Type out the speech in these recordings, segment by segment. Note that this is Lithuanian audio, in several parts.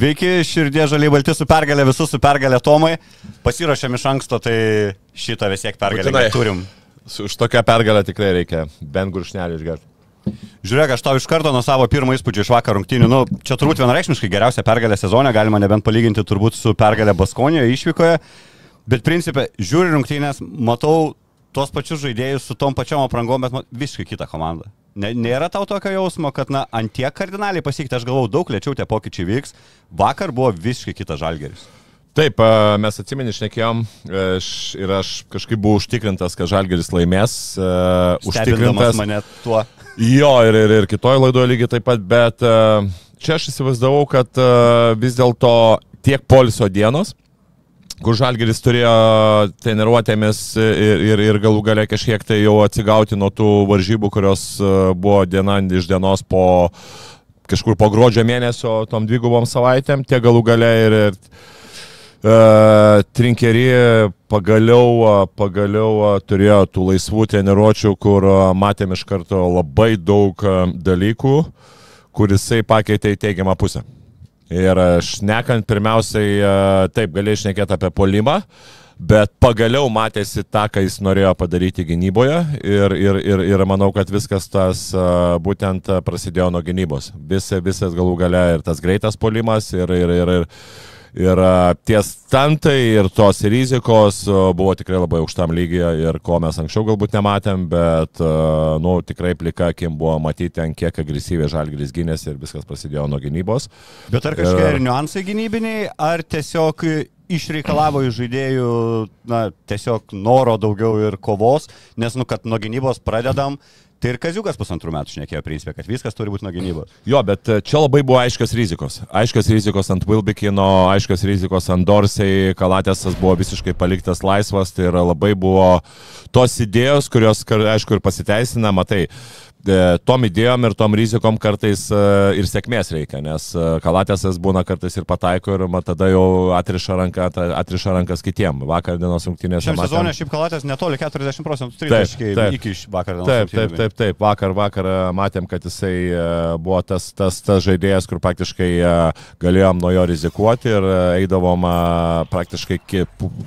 Sveiki, širdie žaliai balti su pergalė, visus su pergalė Tomai. Pasirašėm iš anksto, tai šitą vis tiek pergalę turim. Už tokią pergalę tikrai reikia bent guršnelį išgerti. Žiūrėk, aš tau iš karto nuo savo pirmo įspūdžio iš vakar rungtynių, nu, čia turbūt vienareikšmiškai geriausia pergalė sezone, galima nebent palyginti turbūt su pergalė Baskonijoje išvykoje, bet principė, žiūri rungtynės, matau tuos pačius žaidėjus su tom pačiom aprangom, bet visiškai kita komanda. Nėra tau tokio jausmo, kad, na, ant tiek kardinaliai pasikeitė, aš galvau, daug lėčiau tie pokyčiai vyks, vakar buvo visiškai kitas žalgeris. Taip, mes atsimenį šnekėjom aš, ir aš kažkaip buvau užtikrintas, kad Žalgeris laimės. Stebindamas Užtikrintas. mane tuo. Jo, ir, ir, ir kitoje laidoje lygiai taip pat, bet a, čia aš įsivaizdavau, kad vis dėlto tiek poliso dienos, kur Žalgeris turėjo treniruotėmis ir, ir, ir galų gale kažkiek tai jau atsigauti nuo tų varžybų, kurios a, buvo diena iš dienos po kažkur po gruodžio mėnesio tom dvigubom savaitėm, tie galų gale ir, ir Uh, Trinkerį pagaliau, a, pagaliau a, turėjo tų laisvų treniruočių, kur matėm iš karto labai daug dalykų, kur jisai pakeitė į teigiamą pusę. Ir aš nekant pirmiausiai, a, taip, galėjai išnekėti apie polimą, bet pagaliau matėsi tą, ką jis norėjo padaryti gynyboje ir, ir, ir, ir manau, kad viskas tas a, būtent prasidėjo nuo gynybos. Visi, visas galų gale ir tas greitas polimas ir, ir, ir, ir Ir tie stantai ir tos rizikos buvo tikrai labai aukštam lygiai ir ko mes anksčiau galbūt nematėm, bet, nu, tikrai plika akim buvo matyti, ant kiek agresyviai žalgris gynėsi ir viskas prasidėjo nuo gynybos. Bet ar kažkokie ir niuansai gynybiniai, ar tiesiog išreikalavo iš žaidėjų, na, tiesiog noro daugiau ir kovos, nes, nu, kad nuo gynybos pradedam, tai ir Kaziukas pusantrų metų šnekėjo principė, kad viskas turi būti nuo gynybos. Jo, bet e, čia labai buvo aiškios rizikos. Aiškios rizikos ant Wilbekino, aiškios rizikos ant Dorsey, Kalatėsas buvo visiškai paliktas laisvas, tai yra labai buvo tos idėjos, kurios, aišku, ir pasiteisina, matai. E, Tom idėjom ir tom rizikom kartais e, ir sėkmės reikia, nes e, Kalatėsas būna kartais ir pataiko ir tada jau atriša, ranką, ata- atriša rankas kitiem. Vakar dienos rungtynėse. Šiam matėm- sezonė šiaip kalatės netoli 40 procentų Taip, tritaškai taip. iki iš vakar dienos. Taip, taip, taip, taip. Vakar, vakar matėm, kad jisai buvo tas, tas, tas žaidėjas, kur praktiškai galėjom nuo jo rizikuoti ir eidavom praktiškai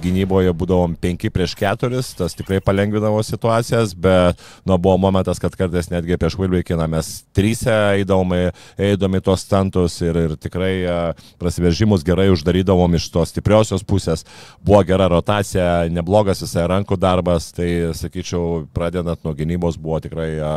gynyboje, būdavom 5 prieš 4, tas tikrai palengvinavo situacijas, bet nu, buvo momentas, kad kartais netgi prieš Vilveikiną mes trysia eidavom, eidavom į tos stantus ir, ir tikrai e, prasiveržimus gerai uždarydavom iš tos stipriosios pusės. Buvo gera rotacija, neblogas visai rankų darbas, tai sakyčiau, pradedant nuo gynybos buvo tikrai a,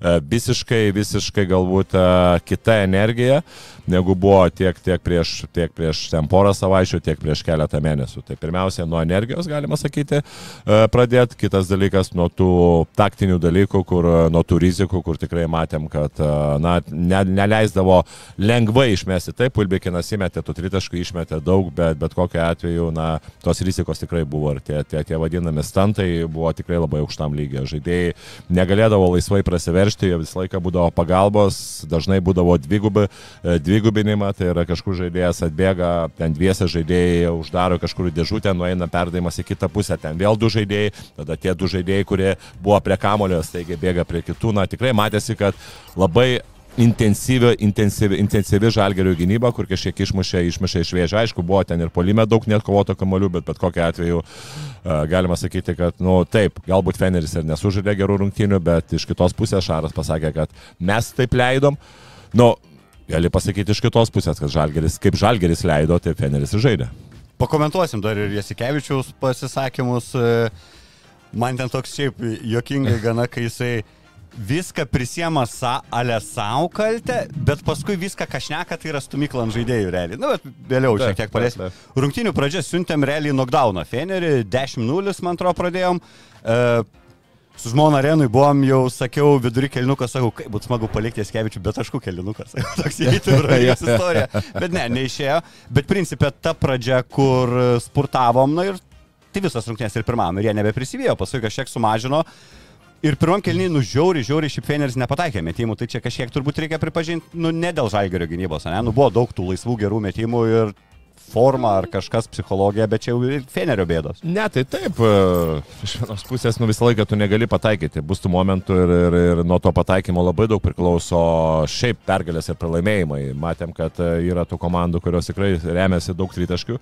visiškai, visiškai galbūt a, kita energija, negu buvo tiek, tiek, prieš, tiek prieš ten porą savaičių, tiek prieš keletą mėnesių. Tai pirmiausia, nuo energijos galima sakyti pradėti, kitas dalykas nuo tų taktinių dalykų, kur, nuo tų rizikų, kur tikrai matėm, kad na, ne, neleisdavo lengvai išmesti. Taip, Ulbekinas įmetė, tų tritaškų išmetė daug, bet bet kokiu atveju, na, tos rizikos tikrai buvo ir tie, tie, tie vadinami stantai buvo tikrai labai aukštam lygiai. Žaidėjai negalėdavo laisvai prasiveršti, jie visą laiką būdavo pagalbos, dažnai būdavo dvigubi, e, dvigubinimą, tai yra kažkur žaidėjas atbėga, ten dviese žaidėjai uždaro kažkur dėžutę, nueina perdavimas į kitą pusę, ten vėl du žaidėjai, tada tie du žaidėjai, kurie buvo prie kamulio, staigiai bėga prie kitų, na tikrai matėsi, kad labai intensyvi, intensyvi, intensyvi žalgerio gynyba, kur kažkiek išmušė, išmušė iš vėžio. Aišku, buvo ten ir polime daug net kovoto kamolių, bet bet kokiu atveju uh, galima sakyti, kad, na, nu, taip, galbūt Feneris ir nesužaidė gerų rungtynių, bet iš kitos pusės Šaras pasakė, kad mes taip leidom. Nu, gali pasakyti iš kitos pusės, kad žalgeris, kaip žalgeris leido, taip Feneris ir žaidė. Pakomentuosim dar ir Jasikevičiaus pasisakymus. e, Man ten toks šiaip jokingai gana, kai jisai viską prisiema sa, ale savo kaltę, bet paskui viską kažneka tai yra stumykla ant žaidėjų realiai. Na, bet vėliau Taip, šiek tiek paliesim. taip, Rungtinių pradžia siuntėm realiai knockdowną. Fenerį 10-0, man atrodo, pradėjom. E, Su žmona Renui buvom jau, sakiau, vidury kelniukas, sakau, kaip būtų smagu palikti Eskevičių, bet taškų kelniukas. Toks įvykimas istorija. Bet ne, neišėjo. Bet principė ta pradžia, kur spurtavom, na ir tai visas rungtynės ir pirmam, ir jie nebeprisivėjo, paskui kažkiek sumažino. Ir pirmam kelniui, nu, žiauri, žiauri, šiaip Feneris nepataikė metimų, tai čia kažkiek turbūt reikia pripažinti, nu, ne dėl žalgerio gynybos, ne, nu, buvo daug tų laisvų gerų metimų ir forma ar kažkas psichologija, bet čia jau ir Fenerio bėdos. Ne, tai taip, e, iš vienos pusės, nu visą laiką tu negali pataikyti, bus tų momentų ir, ir, ir nuo to pataikymo labai daug priklauso šiaip pergalės ir pralaimėjimai. Matėm, kad e, yra tų komandų, kurios tikrai remiasi daug tritaškių.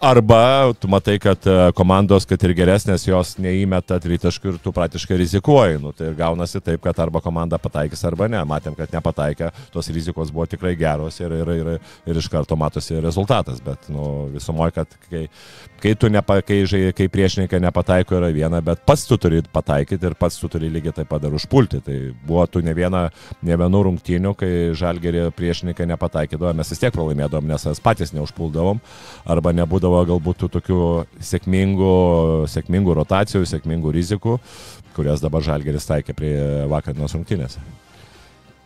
Arba tu matai, kad e, komandos, kad ir geresnės, jos neįmeta tritaškių ir tu praktiškai rizikuoji. Nu, tai ir gaunasi taip, kad arba komanda pataikys, arba ne. Matėm, kad nepataikė, tos rizikos buvo tikrai geros ir, ir, ir, ir iš karto matosi rezultatas. Bet nu, visumoje, kad kai, kai, nepa, kai, kai priešininkai nepataiko yra viena, bet pats tu turi pataikyti ir pats tu turi lygiai taip pat dar užpulti. Tai buvo tu ne, viena, ne vienų rungtynių, kai žalgerį priešininkai nepataikydavo, mes vis tiek pralaimėdavom, nes mes patys neužpuldavom arba nebūdavo galbūt tų tokių sėkmingų, sėkmingų rotacijų, sėkmingų rizikų, kurias dabar žalgeris taikė prie vakarienos rungtynės.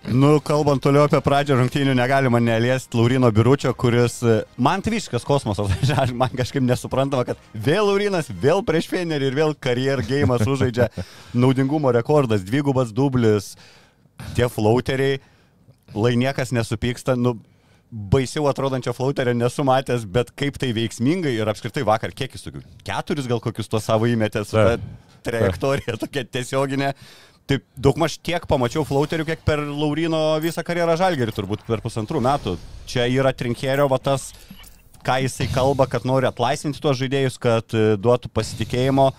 Nu, kalbant toliau apie pradžią rungtynių, negalima neliesti Laurino Biručio, kuris, e, man tai visiškas kosmosas, man kažkaip nesuprantama, kad vėl Laurinas, vėl prieš Fenerį ir vėl karjer gėjimas užžaidžia naudingumo rekordas, dvigubas dublis, tie flauteriai, lai niekas nesupyksta, nu, baisiau atrodančio flauterio nesu matęs, bet kaip tai veiksmingai ir apskritai vakar kiek jis tokių, keturis gal kokius tuos savo Taip. trajektorija tokia tiesioginė. Taip, daugmaž tiek pamačiau flauterių, kiek per Laurino visą karjerą žalgerį, turbūt per pusantrų metų. Čia yra trinkėrio va tas, ką jisai kalba, kad nori atlaisvinti tuos žaidėjus, kad e, duotų pasitikėjimo.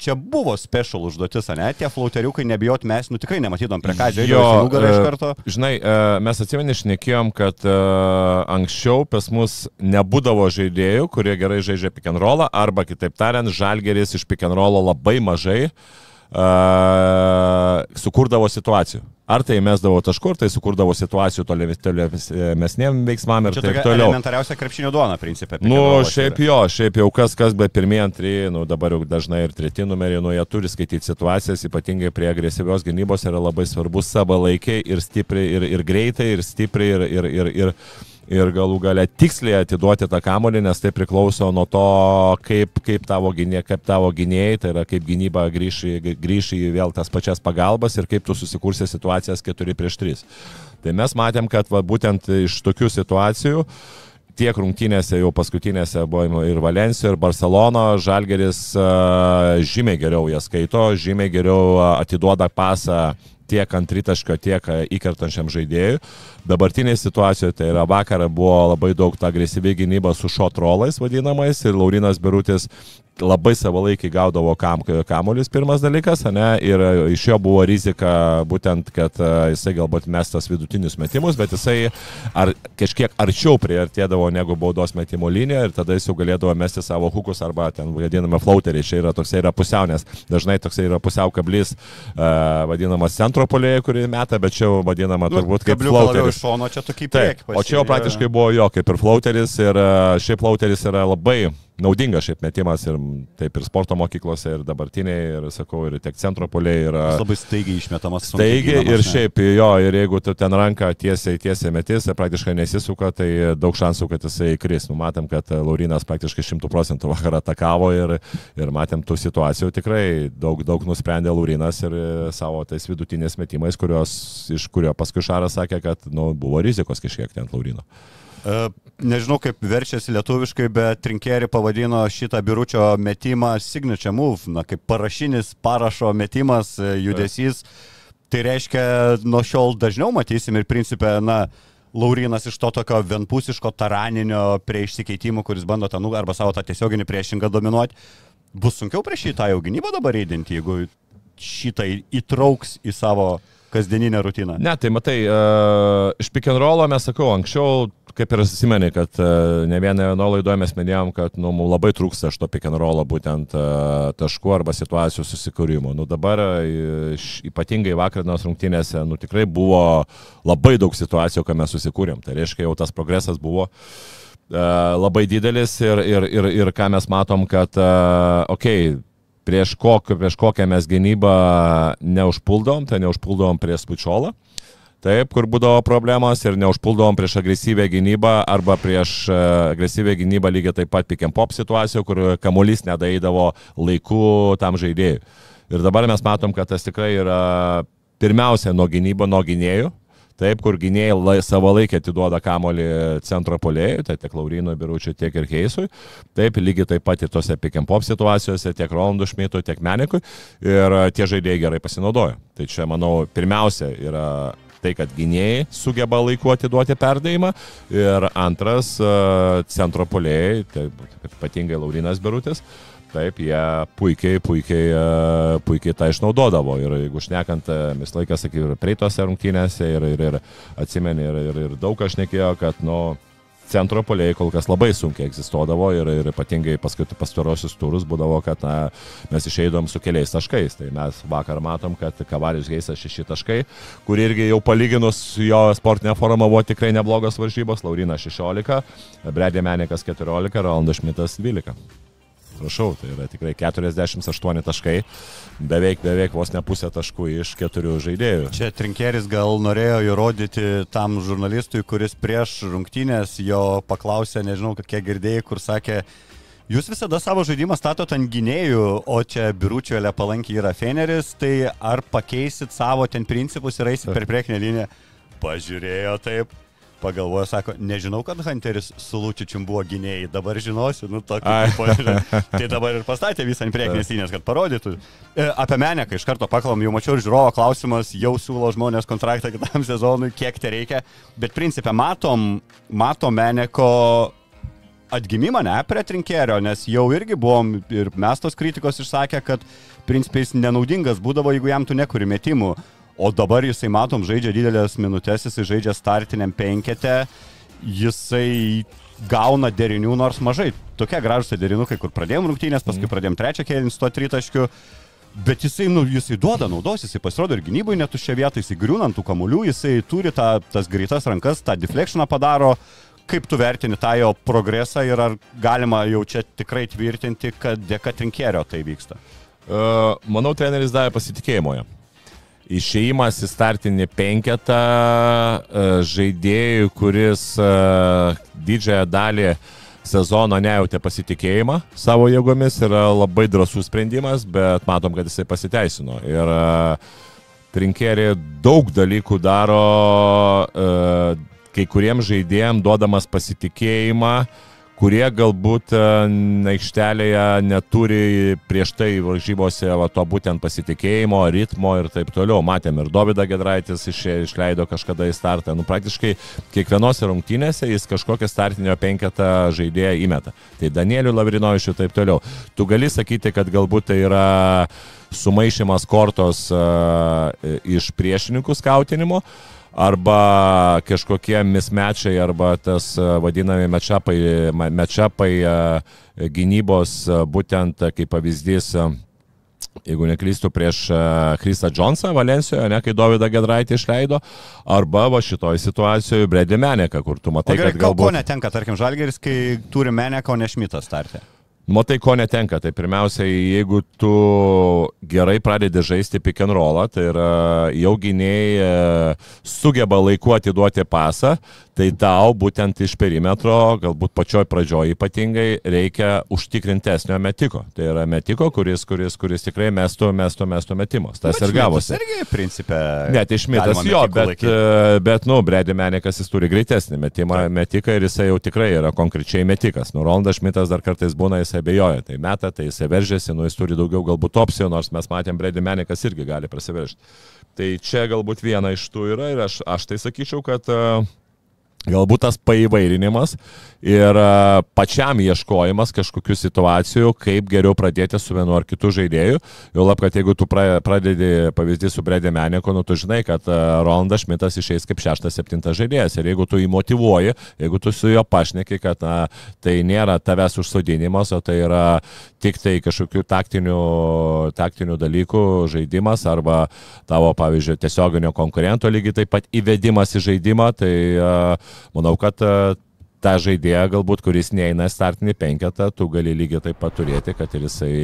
Čia buvo special užduotis, ne? Tie flauteriukai, nebijot mes, nu tikrai nematytom prie ką, žiūrėjau, nugarą iš e, karto. Žinai, e, mes atsimeni šnekėjom, kad anksčiau pas mus nebūdavo žaidėjų, kurie gerai žaidžia pick and rollą, arba kitaip tariant, žalgeris iš pick and rollo labai mažai uh, sukurdavo situacijų. Ar tai mesdavo taškur, tai sukurdavo situacijų tolimesniem veiksmam ir Čia taip toliau. elementariausia krepšinio duona, principė. Nu, šiaip jo, šiaip jau kas, kas, bet pirmieji, antrieji, nu dabar jau dažnai ir treti numeriai, nu jie turi skaityti situacijas, ypatingai prie agresyvios gynybos yra labai svarbus savalaikiai ir stipriai, ir, ir greitai, ir stipriai, ir, ir, ir, ir, ir galų gale tiksliai atiduoti tą kamolį, nes tai priklauso nuo to, kaip, kaip, tavo, gynė, kaip tavo gynėjai, tai yra kaip gynyba grįš, grįš į vėl tas pačias pagalbas ir kaip tu susikursi situacijas 4 prieš 3. Tai mes matėm, kad va, būtent iš tokių situacijų tiek rungtynėse jau paskutinėse buvo ir Valencijoje, ir Barcelono, Žalgeris žymiai geriau jas skaito, žymiai geriau atiduoda pasą tiek ant tritaškio, tiek a, įkertančiam žaidėjui. Dabartinėje situacijoje tai yra vakar buvo labai daug ta agresyvi gynyba su šotrolais vadinamais ir Laurinas Birutis labai savalaikiai gaudavo kam, kamuolis pirmas dalykas, ne, ir iš jo buvo rizika būtent, kad a, jisai galbūt mestas vidutinius metimus, bet jisai ar kažkiek arčiau priartėdavo negu baudos metimo linija ir tada jis jau galėdavo mesti savo hukus arba ten vadiname flauteriai, čia yra toksai yra pusiau, nes dažnai toksai yra pusiau kablys, uh, vadinamas centro polėje, kurį meta, bet čia vadinama turbūt kaip flauteris. šono, čia Taip, o čia jau praktiškai buvo jo, kaip ir flauteris ir e, šiaip flauteris yra labai naudingas šiaip metimas ir taip ir sporto mokyklose ir dabartiniai ir sakau ir tiek centro poliai yra Labai staigiai išmetamas. Staigiai ir šiaip jo, ir jeigu tu ten ranką tiesiai, tiesiai metys ir praktiškai nesisuka, tai daug šansų, kad jisai kris. Nu, matėm, kad Laurinas praktiškai 100 procentų vakar atakavo ir, ir matėm tų situacijų tikrai daug, daug nusprendė Laurinas ir savo tais vidutinės metimais, kurios, iš kurio paskui Šaras sakė, kad nu, buvo rizikos kažkiek ten Laurino. E, Nežinau, kaip verčiasi lietuviškai, bet Trinkerį pavadino šitą biuručio metimą signature move, na, kaip parašinis parašo metimas, e, judesys. Tai reiškia, nuo šiol dažniau matysim ir principė, na, Laurinas iš to tokio vienpusiško taraninio prie išsikeitimų, kuris bando tą nugarą arba savo tą tiesioginį priešingą dominuoti. Bus sunkiau prieš šitą jau gynybą dabar įdinti, jeigu šitą įtrauks į savo kasdieninę rutiną. Ne, tai matai, uh, iš pick and rollo mes sakau, anksčiau kaip ir atsimeni, kad e, ne vieną nuo laidoje mes minėjom, kad nu, mums labai trūksta šito pick and roll būtent e, taškų arba situacijų susikūrimo. Nu, dabar e, ypatingai vakarienos rungtynėse nu, tikrai buvo labai daug situacijų, ką mes susikūrėm. Tai reiškia, jau tas progresas buvo labai didelis ir, ir, ir, ir ką mes matom, kad, okei, okay, prieš, kok, prieš kokią mes gynybą neužpuldom, tai neužpuldom prieš Pučiolą. Taip, kur būdavo problemos ir neužpuldavom prieš agresyvę gynybą arba prieš e, agresyvę gynybą lygiai taip pat pick and pop situacijų, kur kamuolys nedaidavo laiku tam žaidėjui. Ir dabar mes matom, kad tas tikrai yra pirmiausia nuo gynybo, nuo gynėjų. Taip, kur gynėjai lai, savo laikę atiduoda kamolį centro polėjui, tai tiek Laurinui Biručiui, tiek ir Keisui. Taip, lygiai taip pat ir tose pick and pop situacijose, tiek Rolandų Šmitui, tiek Menikui. Ir tie žaidėjai gerai pasinaudojo. Tai čia, manau, pirmiausia yra tai, kad gynėjai sugeba laiku atiduoti perdavimą ir antras e, centro polėjai, tai ypatingai Laurinas Berutis, Taip, jie puikiai, puikiai, e, puikiai tą išnaudodavo. Ir jeigu šnekant, e, visą laiką, sakyčiau, ir praeitose rungtynėse, ir, ir, ir atsimeni, ir, ir, ir daug kas šnekėjo, kad, nu, centro poliai kol kas labai sunkiai egzistuodavo ir, ir ypatingai pastarosius turus būdavo, kad na, mes išeidom su keliais taškais. Tai mes vakar matom, kad Kavarius Geisas 6 taškai, kur irgi jau palyginus jo sportinę formą buvo tikrai neblogos varžybos, Laurina 16, Bredė Menikas 14, Rolandas Šmitas 12 prašau, tai yra tikrai 48 taškai, beveik, beveik vos ne pusę taškų iš keturių žaidėjų. Čia Trinkeris gal norėjo įrodyti tam žurnalistui, kuris prieš rungtynės jo paklausė, nežinau, kokie girdėjai, kur sakė, Jūs visada savo žaidimą statot ant gynėjų, o čia biručiuelė palankiai yra Feneris, tai ar pakeisit savo ten principus ir eisit per priekinę liniją? Pažiūrėjo taip, pagalvojo, sako, nežinau, kad Hunteris su Lučičium buvo gynėjai, dabar žinosiu, nu tokį požiūrį. tai dabar ir pastatė visą ant priekinės linijos, kad parodytų. E, apie Meneką iš karto pakalom, jau mačiau ir žiūrovo klausimas, jau siūlo žmonės kontraktą kitam sezonui, kiek tai reikia, bet principė matom, matom Meneko atgimimą, ne, prie trinkėrio, nes jau irgi buvom ir mes tos kritikos išsakę, kad principiai jis nenaudingas būdavo, jeigu jam tu nekuri metimų. O dabar jisai, matom, žaidžia didelės minutės, jisai žaidžia startiniam penkete, jisai gauna derinių nors mažai. Tokie gražus derinukai, kur pradėjom rungtynės, paskui mm. pradėjom trečią kėlinį su to tritaškiu. Bet jisai, nu, jisai duoda naudos, jisai pasirodo ir gynybai netuščia vietą, jisai griūnant tų kamuolių, jisai turi tą, tas greitas rankas, tą deflectioną padaro. Kaip tu vertini tą jo progresą ir ar galima jau čia tikrai tvirtinti, kad dėka trinkėrio tai vyksta? Uh, manau, treneris davė pasitikėjimo jam išėjimas į startinį penketą e, žaidėjų, kuris e, didžiąją dalį sezono nejautė pasitikėjimą savo jėgomis, yra labai drasus sprendimas, bet matom, kad jisai pasiteisino. Ir e, Trinkėri daug dalykų daro kai kuriems žaidėjams duodamas pasitikėjimą, uh, kurie galbūt e, aikštelėje neturi prieš tai varžybose va, to būtent pasitikėjimo, ritmo ir taip toliau. Matėm ir Dovydą Gedraitis iš, išleido kažkada į startą. Nu, praktiškai kiekvienose rungtynėse jis kažkokią startinio penketą žaidėją įmeta. Tai Danieliu Lavrinovičiu ir taip toliau. Tu gali sakyti, kad galbūt tai yra sumaišymas kortos uh, iš priešininkų skautinimo. Uh, arba kažkokie mismečiai, arba tas e, vadinami mečapai, mečapai e, gynybos, e, būtent kaip pavyzdys jeigu neklystu, prieš Kristą Džonsą Valencijoje, ne, kai Davidą Gedraitį išleido, arba va šitoj situacijoje Bredį Meneką, kur tu matai, gerai, kad galbūt... Ko netenka, tarkim, Žalgeris, kai turi Meneką, o ne Šmitą startę? Matai, ko netenka. Tai pirmiausia, jeigu tu gerai pradedi žaisti pick and rollą, tai yra jau gynėjai sugeba laiku atiduoti pasą, tai tau būtent iš perimetro, galbūt pačioj pradžioj ypatingai, reikia užtikrintesnio metiko. Tai yra metiko, kuris, kuris, kuris tikrai mestų, mestų, mestų metimus. Tas bet ir gavosi. Irgi, principė. Ne, tai šmitas jo, bet, laikyti. E, bet, nu, Bredi Menikas jis turi greitesnį metimą, metiką ir jisai jau tikrai yra konkrečiai metikas. Nu, Ronaldas Šmitas dar kartais būna, jisai abejoja, tai meta, tai jisai veržėsi, nu, jis turi daugiau galbūt opcijų, nors mes matėm, Bredi Menikas irgi gali prasiveržti. Tai čia galbūt viena iš tų yra ir aš, aš tai sakyčiau, kad uh, Galbūt tas paįvairinimas ir a, pačiam ieškojimas kažkokių situacijų, kaip geriau pradėti su vienu ar kitu žaidėju. Jau lab, kad jeigu tu pra- pradedi pavyzdį su Bredė Meneko, nu tu žinai, kad a, Rolandas Šmitas išeis kaip šeštas, septintas žaidėjas. Ir jeigu tu jį motivuoji, jeigu tu su juo pašneki, kad na, tai nėra tavęs užsodinimas, o tai yra tik tai kažkokių taktinių, taktinių dalykų žaidimas arba tavo, pavyzdžiui, tiesioginio konkurento lygiai taip pat įvedimas į žaidimą, tai a, manau, kad a, tą žaidėją galbūt, kuris neina startinį penketą, tu gali lygiai taip pat turėti, kad ir jisai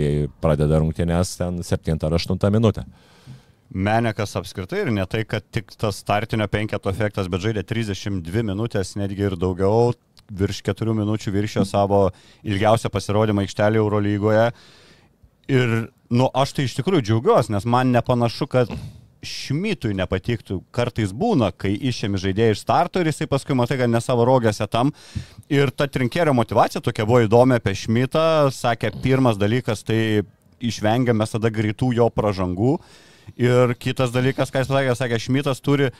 pradeda rungtynės ten 7 ar 8 minutę. Menekas apskritai ir ne tai, kad tik tas startinio penketo efektas, bet žaidė 32 minutės, netgi ir daugiau, virš 4 minučių viršio savo ilgiausią pasirodymą aikštelėje Eurolygoje. Ir, nu, aš tai iš tikrųjų džiaugiuosi, nes man nepanašu, kad Šmitui nepatiktų. Kartais būna, kai išėmi žaidėjai iš starto ir jisai paskui matai, kad ne savo rogėse tam. Ir ta trinkerio motivacija tokia buvo įdomi apie Šmitą. Sakė, pirmas dalykas, tai išvengiame tada greitų jo pražangų. Ir kitas dalykas, ką jis pasakė, sakė, Šmitas turi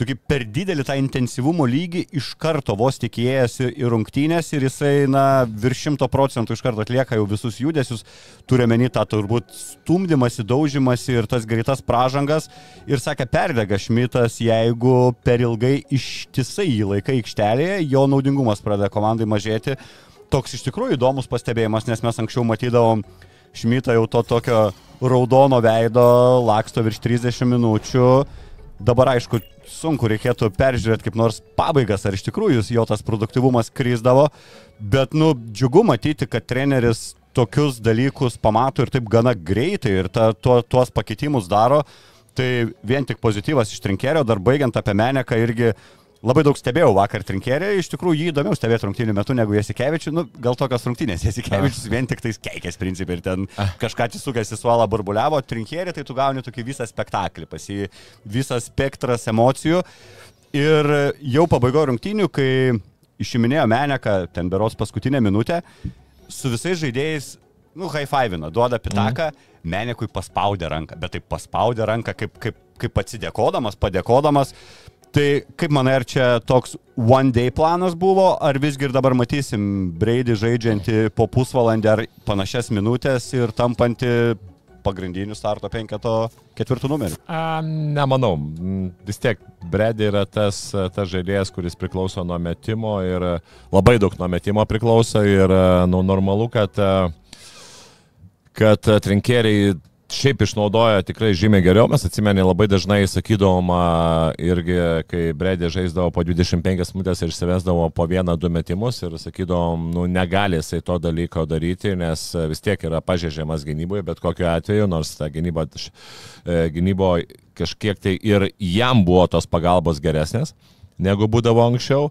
tokį per didelį tą intensyvumo lygį iš karto vos tikėjęsi į rungtynės ir jisai, na, virš šimto procentų iš karto atlieka jau visus judesius, turi menį tą turbūt stumdymasi, daužymasi ir tas greitas pražangas. Ir sakė, perdega Šmitas, jeigu per ilgai ištisai jį laikai aikštelėje, jo naudingumas pradeda komandai mažėti. Toks iš tikrųjų įdomus pastebėjimas, nes mes anksčiau matydavom Šmitą jau to tokio raudono veido, laksto virš 30 minučių. Dabar aišku, sunku reikėtų peržiūrėti kaip nors pabaigas, ar iš tikrųjų jo tas produktivumas kryzdavo, bet, nu, džiugu matyti, kad treneris tokius dalykus pamato ir taip gana greitai ir ta, tuo, tuos pakeitimus daro. Tai vien tik pozityvas iš trinkerio, dar baigiant apie Meneką irgi labai daug stebėjau vakar trinkerį, iš tikrųjų jį įdomiau stebėti rungtynių metu negu Jasikevičių, nu, gal tokios rungtynės, Jasikevičius vien tik tais keikės principai ir ten kažką atsisukęs į suolą burbuliavo, trinkerį tai tu gauni tokį visą spektaklį, pasi visas spektras emocijų. Ir jau pabaigo rungtynių, kai išiminėjo Meneką, ten beros paskutinę minutę, su visais žaidėjais, nu, high five'ina, duoda pitaką, mm. Menekui paspaudė ranką, bet taip paspaudė ranką kaip, kaip, kaip atsidėkodamas, padėkodamas. Tai kaip manai, ar čia toks one day planas buvo, ar visgi ir dabar matysim Breidį žaidžiantį po pusvalandį ar panašias minutės ir tampantį pagrindinių starto penketo ketvirtų numerių? A, nemanau. Mm, Vis tiek Bredė yra tas, tas žaidėjas, kuris priklauso nuo metimo ir labai daug nuo metimo priklauso ir nu, normalu, kad, kad trinkeriai šiaip išnaudoja tikrai žymiai geriau. Mes atsimenė labai dažnai sakydavom irgi, kai Bredė žaisdavo po 25 minutės ir išsivesdavo po vieną, du metimus ir sakydavom, nu negali jisai to dalyko daryti, nes vis tiek yra pažeidžiamas gynyboje, bet kokiu atveju, nors ta gynyba, e, gynybo kažkiek tai ir jam buvo tos pagalbos geresnės negu būdavo anksčiau.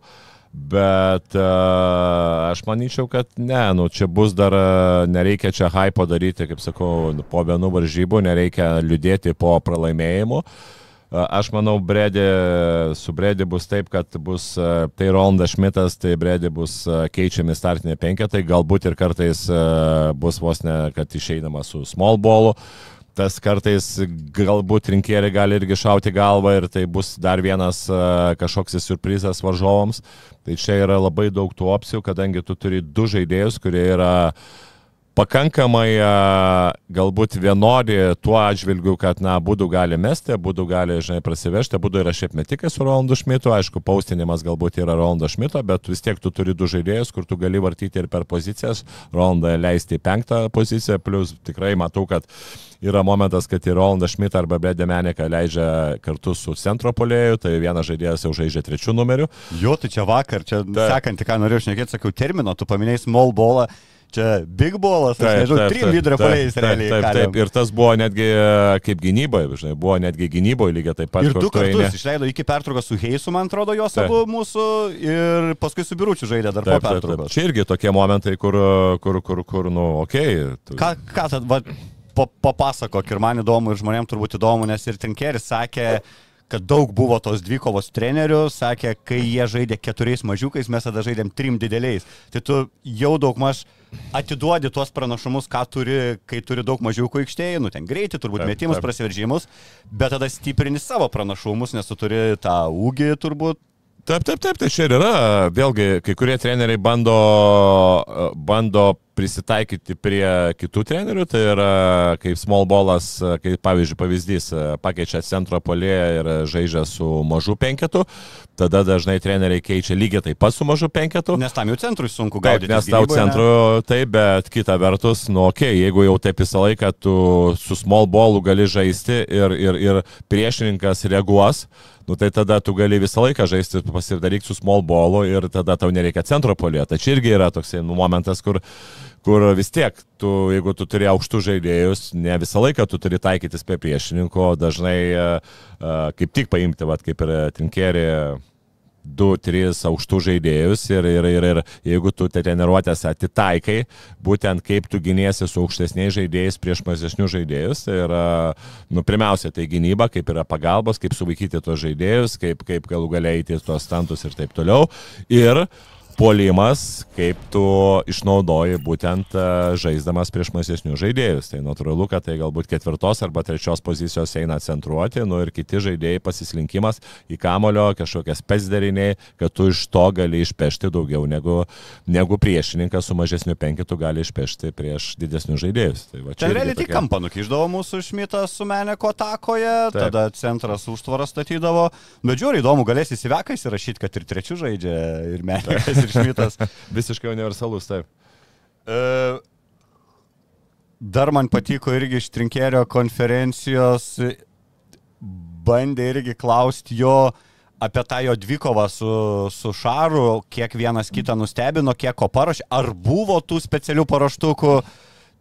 Bet uh, aš manyčiau, kad ne, nu čia bus dar, uh, nereikia čia hypo daryti, kaip sakau, po vienų varžybų, nereikia liūdėti po pralaimėjimų. Uh, aš manau, Bredė, su Bredė bus taip, kad bus uh, tai Rolandas Šmitas, tai Bredė bus uh, keičiami startinė penketai, galbūt ir kartais bus vos ne, kad išeidama su small ballu. Tas kartais galbūt rinkėjai gali irgi šauti galvą ir tai bus dar vienas uh, kažkoks surprizas varžovams. Tai čia yra labai daug tų opcijų, kadangi tu turi du žaidėjus, kurie yra pakankamai galbūt vienodi tuo atžvilgiu, kad, na, būdų gali mesti, būdų gali, žinai, prasivežti, būdų yra šiaip metikai su Rolandu Šmitu, aišku, paustinimas galbūt yra Rolando Šmito, bet vis tiek tu turi du žaidėjus, kur tu gali vartyti ir per pozicijas, Rolandą leisti į penktą poziciją, plus tikrai matau, kad yra momentas, kad ir Rolandą Šmitą arba Bredė Meneką leidžia kartu su centro polėju, tai vienas žaidėjas jau žaidžia trečių numerių. Jo, tai čia vakar, čia sekantį, ką norėjau šnekėti, sakiau, termino, tu paminėjai small ballą. Čia big ballas, aš nežinau, trim vidurio polėjais realiai. Taip, taip, taip, ir tas buvo netgi e, kaip gynyboje, žinai, buvo netgi gynyboje lygiai taip pat. Ir du kartus eini. išleido iki pertraukos su Heisu, man atrodo, jos abu mūsų ir paskui su Biručiu žaidė dar po Taip, taip, taip. pertraukos. Čia irgi tokie momentai, kur, kur, kur, kur nu, okei. Okay, Ką, ką tad, va, pa- papasakok ir man įdomu, ir žmonėms turbūt įdomu, nes ir Trinkeris sakė, kad daug buvo tos dvikovos trenerių, sakė, kai jie žaidė keturiais mažiukais, mes tada žaidėm trim dideliais. Tai tu jau daug maž atiduodi tuos pranašumus, ką turi, kai turi daug mažiukų aikštėje, nu ten greitį, turbūt Taip, metimus, taip. prasiveržimus, bet tada stiprini savo pranašumus, nes tu turi tą ūgį turbūt Taip, taip, taip, tai čia ir yra. Vėlgi, kai kurie treneriai bando, bando prisitaikyti prie kitų trenerių, tai yra kaip small ballas, kaip pavyzdžiui pavyzdys, pakeičia centro polėje ir žaidžia su mažu penketu, tada dažnai treneriai keičia lygiai taip pat su mažu penketu. Nes tam jau centrui sunku Taip, gaudyti. nes tau centru taip, bet kita vertus, nu ok, jeigu jau taip visą laiką tu su small ballu gali žaisti ir, ir, ir priešininkas reaguos, nu tai tada tu gali visą laiką žaisti, pasidaryti su small ballu ir tada tau nereikia centro polėje. Tai čia irgi yra toksai nu, momentas, kur kur vis tiek, tu, jeigu tu turi aukštus žaidėjus, ne visą laiką tu turi taikytis prie priešininko, dažnai uh, kaip tik paimti, vat, kaip ir trinkerį, du, tris aukštų žaidėjus ir, ir, ir, ir jeigu tu treniruotės atitaikai, būtent kaip tu gynėsi su aukštesniais žaidėjais prieš mažesnius žaidėjus, tai yra, nu, pirmiausia, tai gynyba, kaip yra pagalbos, kaip suvaikyti tos žaidėjus, kaip, kaip galų galiai eiti tuos stantus ir taip toliau. Ir uh, puolimas, kaip tu išnaudoji būtent e, žaisdamas prieš mažesnius žaidėjus. Tai natūralu, kad tai galbūt ketvirtos arba trečios pozicijos eina centruoti, nu ir kiti žaidėjai pasislinkimas į kamulio, kažkokie spesderiniai, kad tu iš to gali išpešti daugiau negu, negu priešininkas su mažesniu penkitu gali išpešti prieš didesnius žaidėjus. Tai va, Ten realiai tik kampą nukiždavo mūsų šmitas su Meneko takoje, Taip. tada centras užtvarą statydavo, bet žiūri įdomu, galės įsivekai įsirašyti, kad ir trečių žaidžia ir Menekas ir Šmitas. Visiškai universalus, taip. E, dar man patiko irgi iš Trinkerio konferencijos, bandė irgi klausti jo apie tą jo dvikovą su, su Šaru, kiek vienas kitą nustebino, kiek ko parašė, ar buvo tų specialių paraštukų.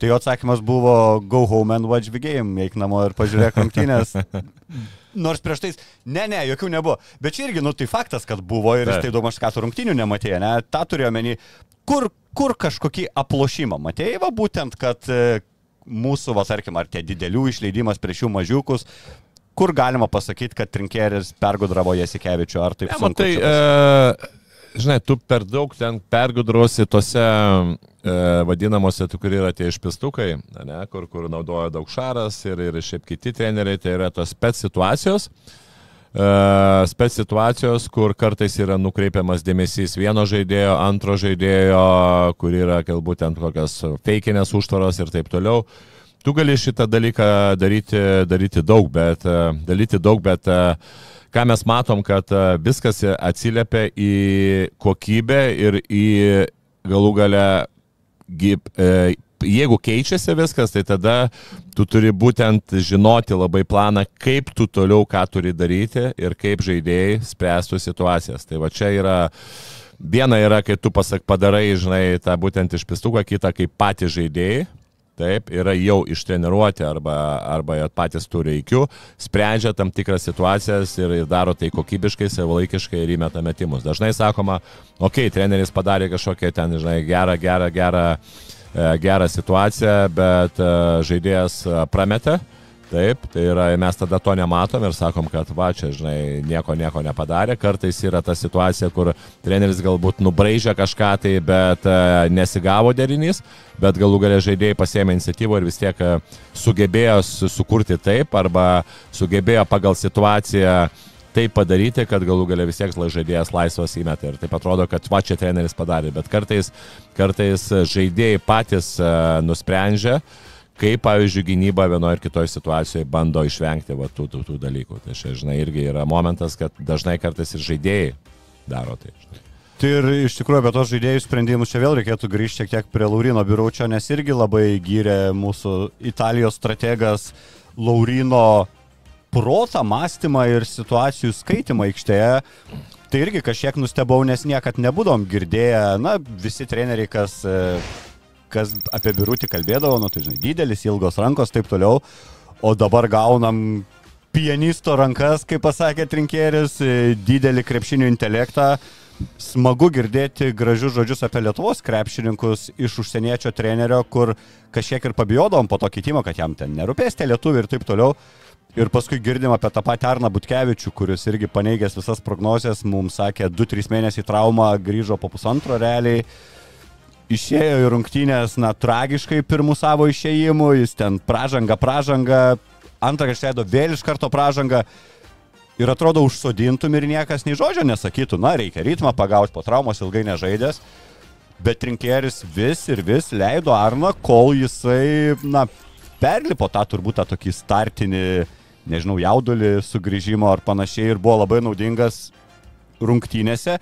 Tai jo atsakymas buvo go home and watch the game, eik namo ir pažiūrėk rungtynės. Nors prieš tai, ne, ne, jokių nebuvo. Bet čia irgi, nu tai faktas, kad buvo ir jis tai daug maž ką tų rungtinių nematėjo, ne, tą turėjo menį. Kur, kur kažkokį aplošimą matėjai, va būtent, kad e, mūsų, va tarkim, ar tie didelių išleidimas prieš jų mažiukus, kur galima pasakyti, kad trinkeris pergudravo Jasikevičiu, ar taip? Ne, matai, e, žinai, tu per daug ten pergudrosi tose e, vadinamosi, tu kur yra tie išpistukai, ne, kur, kur naudoja daug šaras ir, ir šiaip kiti treneriai, tai yra tos spec situacijos. E, spec situacijos, kur kartais yra nukreipiamas dėmesys vieno žaidėjo, antro žaidėjo, kur yra galbūt ten kokios feikinės užtvaros ir taip toliau. Tu gali šitą dalyką daryti, daryti daug, bet, e, daryti daug, bet uh, ką mes matom, kad e, viskas atsiliepia į kokybę ir į galų galę, e, jeigu keičiasi viskas, tai tada tu turi būtent žinoti labai planą, kaip tu toliau ką turi daryti ir kaip žaidėjai spręstų situacijas. Tai va čia yra Viena yra, kai tu pasak padarai, žinai, tą būtent iš pistuką, kita kaip patys žaidėjai, taip, yra jau ištreniruoti arba, arba patys turi įkių, sprendžia tam tikras situacijas ir, ir daro tai kokybiškai, savalaikiškai ir įmeta metimus. Dažnai sakoma, okei, okay, treneris padarė kažkokią ten, žinai, gerą, gerą, gerą, e, gerą situaciją, bet e, žaidėjas e, prametė Taip, tai yra, mes tada to nematom ir sakom, kad va, čia, žinai, nieko, nieko nepadarė. Kartais yra ta situacija, kur treneris galbūt nubraižė kažką tai, bet e, nesigavo derinys, bet galų galę žaidėjai pasėmė iniciatyvą ir vis tiek e, sugebėjo sukurti taip arba sugebėjo pagal situaciją tai padaryti, kad galų galę vis tiek žaidėjas laisvas įmeta. Ir taip atrodo, kad va čia treneris padarė, bet kartais, kartais žaidėjai patys uh, nusprendžia, uh, kaip, pavyzdžiui, gynyba vienoje ir kitoje situacijoje bando išvengti va, tų, tų, tų dalykų. Tai čia, žinai, irgi yra momentas, kad dažnai kartais ir žaidėjai daro tai. Žinai. Tai ir iš tikrųjų apie tos žaidėjų sprendimus čia vėl reikėtų grįžti šiek tiek prie Laurino biuraučio, nes irgi labai gyrė mūsų Italijos strategas Laurino protą, mąstymą ir situacijų skaitimą aikštėje. Tai irgi kažkiek nustebau, nes niekad nebūdom girdėję, na, visi treneriai, kas kas apie birutį kalbėdavo, nu tai žinai, didelis, ilgos rankos, taip toliau, o dabar gaunam pianisto rankas, kaip pasakė Trinkėris, didelį krepšinio intelektą. Smagu girdėti gražius žodžius apie Lietuvos krepšininkus iš užsieniečio trenerio, kur kažkiek ir pabijodom po to keitimo, kad jam ten nerūpės tie lietuviai ir taip toliau. Ir paskui girdim apie tą patį Arną Butkevičių, kuris irgi paneigęs visas prognozes, mums sakė, 2-3 mėnesiai traumą, grįžo po pusantro realiai išėjo į rungtynės, na, tragiškai pirmų savo išėjimų, jis ten pražanga, pražanga, antrą išleido vėl iš karto pražanga. ir atrodo užsodintum ir niekas nei žodžio nesakytų, na, reikia ritmą pagauti po traumos ilgai nežaidęs, bet Trinkieris vis ir vis leido Arną, kol jisai, na, perlipo tą turbūt tą tokį startinį, nežinau, jaudulį sugrįžimo ar panašiai ir buvo labai naudingas rungtynėse.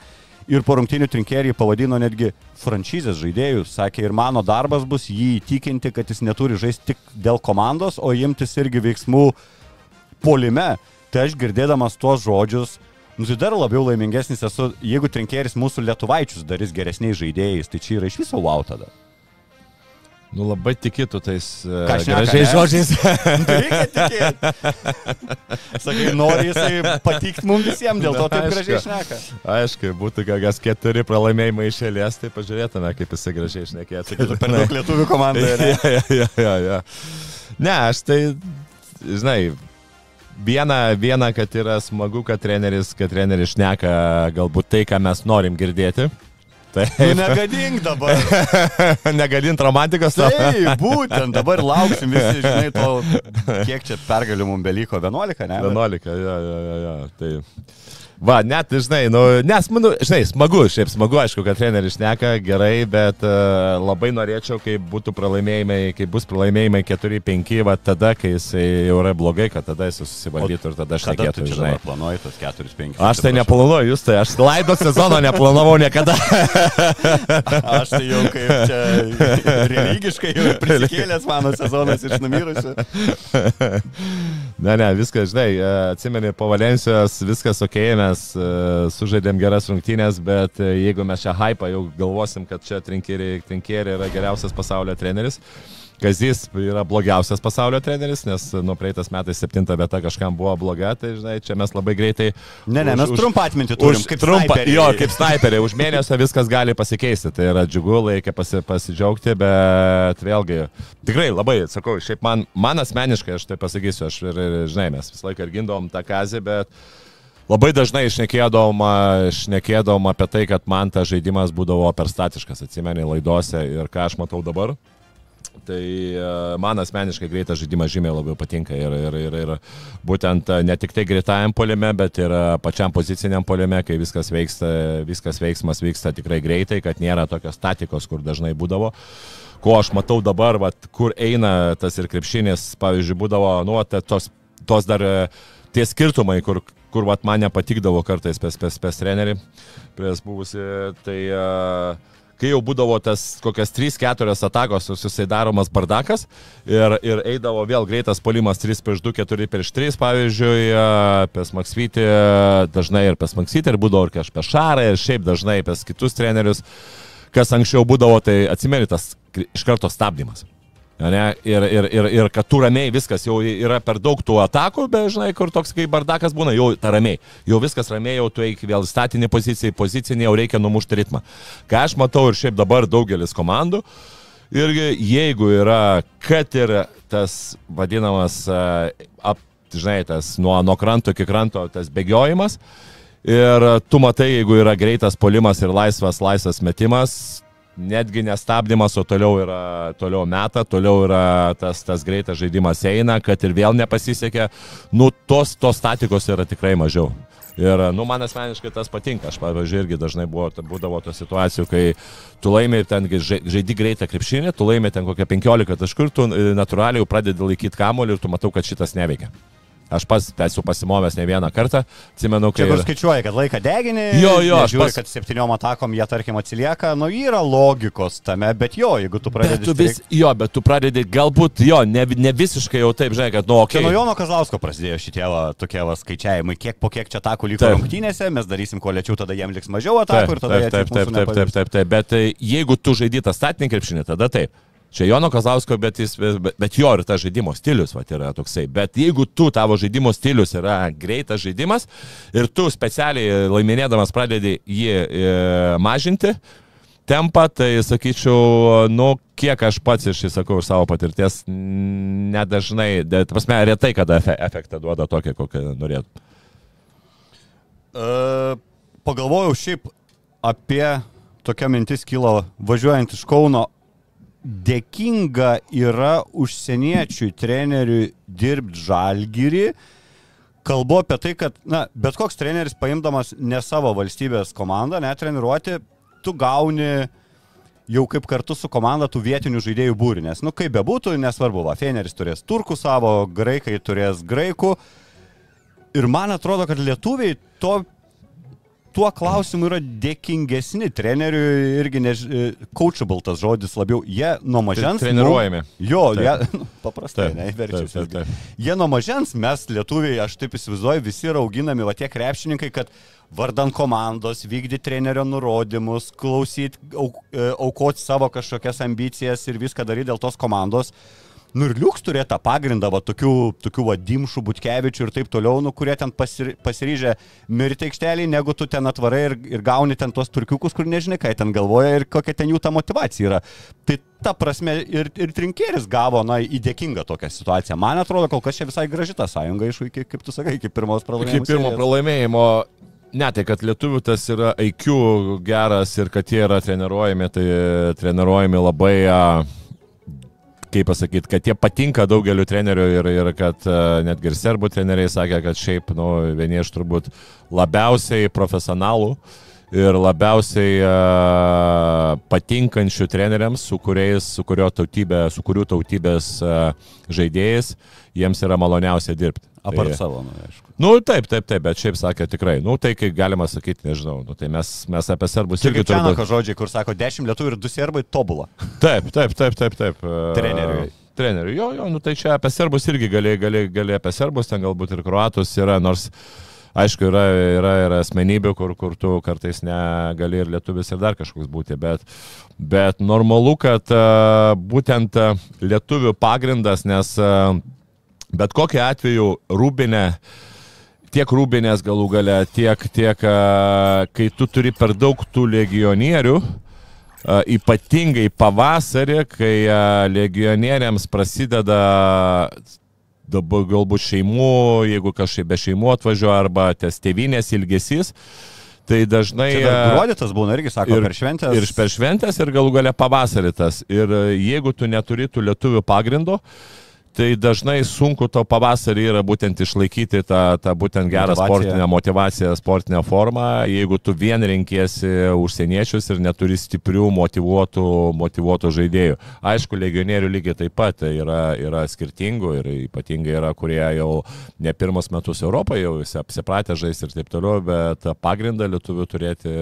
Ir po rungtynių trinkerį pavadino netgi franšizės žaidėjų. Sakė, ir mano darbas bus jį įtikinti, kad jis neturi žaisti tik dėl komandos, o imtis irgi veiksmų polime. Tai aš girdėdamas tuos žodžius, nu tai dar labiau laimingesnis esu, jeigu trinkeris mūsų lietuvaičius darys geresniais žaidėjais, tai čia yra iš viso wow tada. Nu labai tikėtų tais uh, Ką gražiais žodžiais. Nu, tai reikia tikėti. Sakai, nori jisai patikti mums visiems, dėl to taip Aišku. gražiai šneka. Aišku, būtų kokias keturi pralaimėjimai iš eilės, tai pažiūrėtume, kaip jisai gražiai šnekėtų. Per daug lietuvių komandoje. ne? ja, ja, ja, ja. Ne, aš tai, žinai, viena, viena, kad yra smagu, kad treneris, kad treneris šneka galbūt tai, ką mes norim girdėti. Tai Nu, negadink dabar. negadint romantikos. tau. Tai būtent dabar lauksim visi, žinai, to, kiek čia pergalių mums beliko, 11, ne? 11, ja, ja, ja, ja. Tai... Va, net, žinai, nu, nes, nu, žinai, smagu, šiaip smagu, aišku, kad treneris šneka gerai, bet uh, labai norėčiau, kai būtų pralaimėjimai, kai bus pralaimėjimai 4-5, va tada, kai jisai jau yra blogai, kad tada jis susivaldytų ir tada aš Kada tu nekėtų, čia žinai. dabar planuoji tos 4-5? Aš tai neplanuoju, jūs tai, aš laido sezono neplanavau niekada. Aš tai jau kaip čia religiškai jau prisikėlęs mano sezonas iš numirusių. Ne, ne, viskas, žinai, e, atsimeni, po Valencijos viskas ok, mes e, sužaidėm geras rungtynės, bet e, jeigu mes čia hypą jau galvosim, kad čia trinkėri yra geriausias pasaulio treneris, Kazys yra blogiausias pasaulio treneris, nes nuo praeitas metais septinta vieta kažkam buvo bloga, tai žinai, čia mes labai greitai... Ne, ne, už- mes trumpą atmintį turim, Už kaip trumpą, jo, kaip snaiperiai, už mėnesio viskas gali pasikeisti, tai yra džiugu, reikia pasi, pasidžiaugti, bet vėlgi, tikrai labai, sakau, šiaip man, man asmeniškai, aš tai pasakysiu, aš ir, ir žinai, mes visą laiką ir gindom tą kazį, bet labai dažnai išnekėdom, išnekėdom apie tai, kad man tas žaidimas būdavo per statiškas, atsimeni laidose ir ką aš matau dabar. Tai e, man asmeniškai greitas žaidimas žymiai labiau patinka ir, ir, ir, ir būtent e, ne tik tai greitajam poliame, bet ir e, pačiam poziciniam poliame, kai viskas, veiksta, viskas veiksmas vyksta tikrai greitai, kad nėra tokios statikos, kur dažnai būdavo. Ko aš matau dabar, vat, kur eina tas ir krepšinis, pavyzdžiui, būdavo, nu, tos, tos dar e, tie skirtumai, kur, kur vat, man nepatikdavo kartais pes, pes, pes trenerių, prieš buvusi, tai uh, kai jau būdavo tas kokias 3-4 atakos susidaromas bardakas ir, ir eidavo vėl greitas polimas 3 prieš 2, 4 prieš 3, pavyzdžiui, e, pes Maksvitį, dažnai ir pes Maksvitį, ir būdavo ir kažkas Šarą, ir šiaip dažnai pes kitus trenerius, kas anksčiau būdavo, tai atsimeni tas iš karto stabdymas. Ne, ir, ir, ir, ir kad tu ramiai viskas, jau yra per daug tų atakų, bet žinai, kur toks kaip bardakas būna, jau ta ramiai. Jau viskas ramiai, jau tu eik vėl statinį poziciją, pozicinį, jau reikia numušti ritmą. Ką aš matau ir šiaip dabar daugelis komandų. Irgi jeigu yra, kad ir tas vadinamas, e, ap, žinai, tas nuo, nuo kranto iki kranto tas bėgiojimas. Ir tu matai, jeigu yra greitas polimas ir laisvas, laisvas metimas, netgi nestabdymas, o toliau yra, toliau meta, toliau yra tas, tas greitas žaidimas eina, kad ir vėl nepasisekė, nu tos, tos statikos yra tikrai mažiau. Ir, nu, man asmeniškai tas patinka. Aš, pavyzdžiui, irgi dažnai buvo, būdavo tos situacijų, kai tu laimi ten žai- žaidi greitą krepšinį, tu laimi ten kokią 15 taškų ir tu e, natūraliai pradedi laikyti kamolį ir tu matau, kad šitas neveikia. Aš pats esu pasimovęs ne vieną kartą, atsimenu, kai... Čia kur skaičiuoji, kad laiką degini. Jo, jo, aš žiūri, pas- kad septyniom atakom jie, tarkim, atsilieka. Nu, yra logikos tame, bet jo, jeigu tu Bet pradedi... tu vis, strikt- jo, bet tu pradedi galbūt, jo, ne, ne visiškai jau taip, žinai, kad, nu, okei. nuo Jono Kazlausko prasidėjo šitie va, tokie va, skaičiavimai, kiek po kiek čia atakų liko rungtynėse, mes darysim kuo lėčiau, tada jiem liks mažiau atakų Taip, ir tada taip, taip, taip, taip, taip, taip, taip, bet e, jeigu tu žaidži tą statinį krepšinį, tada taip. Čia Jono Kazausko, bet, jis, bet, bet jo ir tas žaidimo stilius va, yra toksai. Bet jeigu tu, tavo žaidimo stilius yra greitas žaidimas ir tu specialiai laiminėdamas pradedi jį e, mažinti, tempą, tai sakyčiau, nu, kiek aš pats iš, sakau, iš savo patirties, nedažnai, bet, prasme, retai kada efe, efektą duoda tokia, kokią norėtų. Uh, pagalvojau šiaip apie tokia mintis kilo važiuojant iš Kauno. Dėkinga yra užsieniečiui treneriui dirbti žalgyrį, kalbu apie tai, kad, na, bet koks treneris paimdamas ne savo valstybės komandą, netreniruoti, tu gauni jau kaip kartu su komanda tų vietinių žaidėjų būrį, nes, nu, kaip bebūtų, nesvarbu, va, Feneris turės turkų savo, graikai turės graikų. Ir man atrodo, kad lietuviai to tuo klausimu yra dėkingesni treneriui irgi, ne, coachable tas žodis labiau, jie nuo mažens. Treniruojami. Nu, jo, Taip. jie, nu, paprastai, Taip, ne, taip, taip, taip. Jie nuo mažens, mes lietuviai, aš taip įsivaizduoju, visi yra auginami, va tie krepšininkai, kad vardan komandos vykdyti trenerio nurodymus, klausyti, e, aukoti savo kažkokias ambicijas ir viską daryti dėl tos komandos. Nu ir liuks turėti tą pagrindą, va, tokių, tokių va, Dimšų, Butkevičių ir taip toliau, nu, kurie ten pasir, pasiryžę mirti aikštelį, negu tu ten atvarai ir, ir gauni ten tuos turkiukus, kur nežinai, ką ten galvoja ir kokia ten jų ta motivacija yra. Tai ta prasme ir, ir trinkėris gavo, na, įdėkingą tokią situaciją. Man atrodo, kol kas čia visai graži ta sąjunga iš, iki, kaip tu sakai, iki pirmos pralaimėjimo. Iki pirmo pralaimėjimo. Ne, tai kad lietuvių tas yra IQ geras ir kad jie yra treniruojami, tai treniruojami labai, kaip pasakyti, kad jie patinka daugeliu trenerių ir, ir kad a, netgi ir serbų treneriai sakė, kad šiaip, nu, vieni iš turbūt labiausiai profesionalų ir labiausiai a, patinkančių treneriams, su, kuriais, su, tautybė, su kurių tautybės a, žaidėjais, jiems yra maloniausia dirbti. Apart Tai- savo, nu, aišku. Nu, taip, taip, taip, bet šiaip sakė tikrai. Nu, tai kaip galima sakyti, nežinau. Nu, tai mes, mes apie serbus irgi kaip Čianako turbūt. žodžiai, kur sako 10 lietuvių ir 2 serbai tobulą. Taip, taip, taip, taip, taip. e, Treneriui. Treneriui, jo, jo, nu tai čia apie serbus irgi gali, gali, gali apie serbus, ten galbūt ir kruatus yra, nors aišku, yra, yra, yra asmenybių, kur, kur tu kartais negali ir lietuvis ir dar kažkoks būti, bet, bet normalu, kad uh, būtent uh, lietuvių pagrindas, nes bet kokiu atveju rūbinė tiek rūbinės galų gale, tiek, tiek kai tu turi per daug tų legionierių, ypatingai pavasarį, kai legionieriams prasideda dabar galbūt šeimų, jeigu kažkaip be šeimų atvažiuoja arba ties tėvinės ilgesys, tai dažnai... Gruodėtas būna irgi, sako, ir- per šventęs. Ir per šventęs, ir galų gale pavasarį tas. Ir jeigu tu neturi tų lietuvių pagrindo, tai dažnai sunku to pavasarį yra būtent išlaikyti tą, tą būtent gerą Motyvaciją. sportinę motivaciją, sportinę formą, jeigu tu vien renkiesi užsieniečius ir neturi stiprių motivuotų, motivuotų žaidėjų. Aišku, legionierių lygiai taip pat yra, yra skirtingų ir ypatingai yra, kurie jau ne pirmus metus Europoje jau visi apsipratę žaisti ir taip toliau, bet pagrindą lietuvių turėti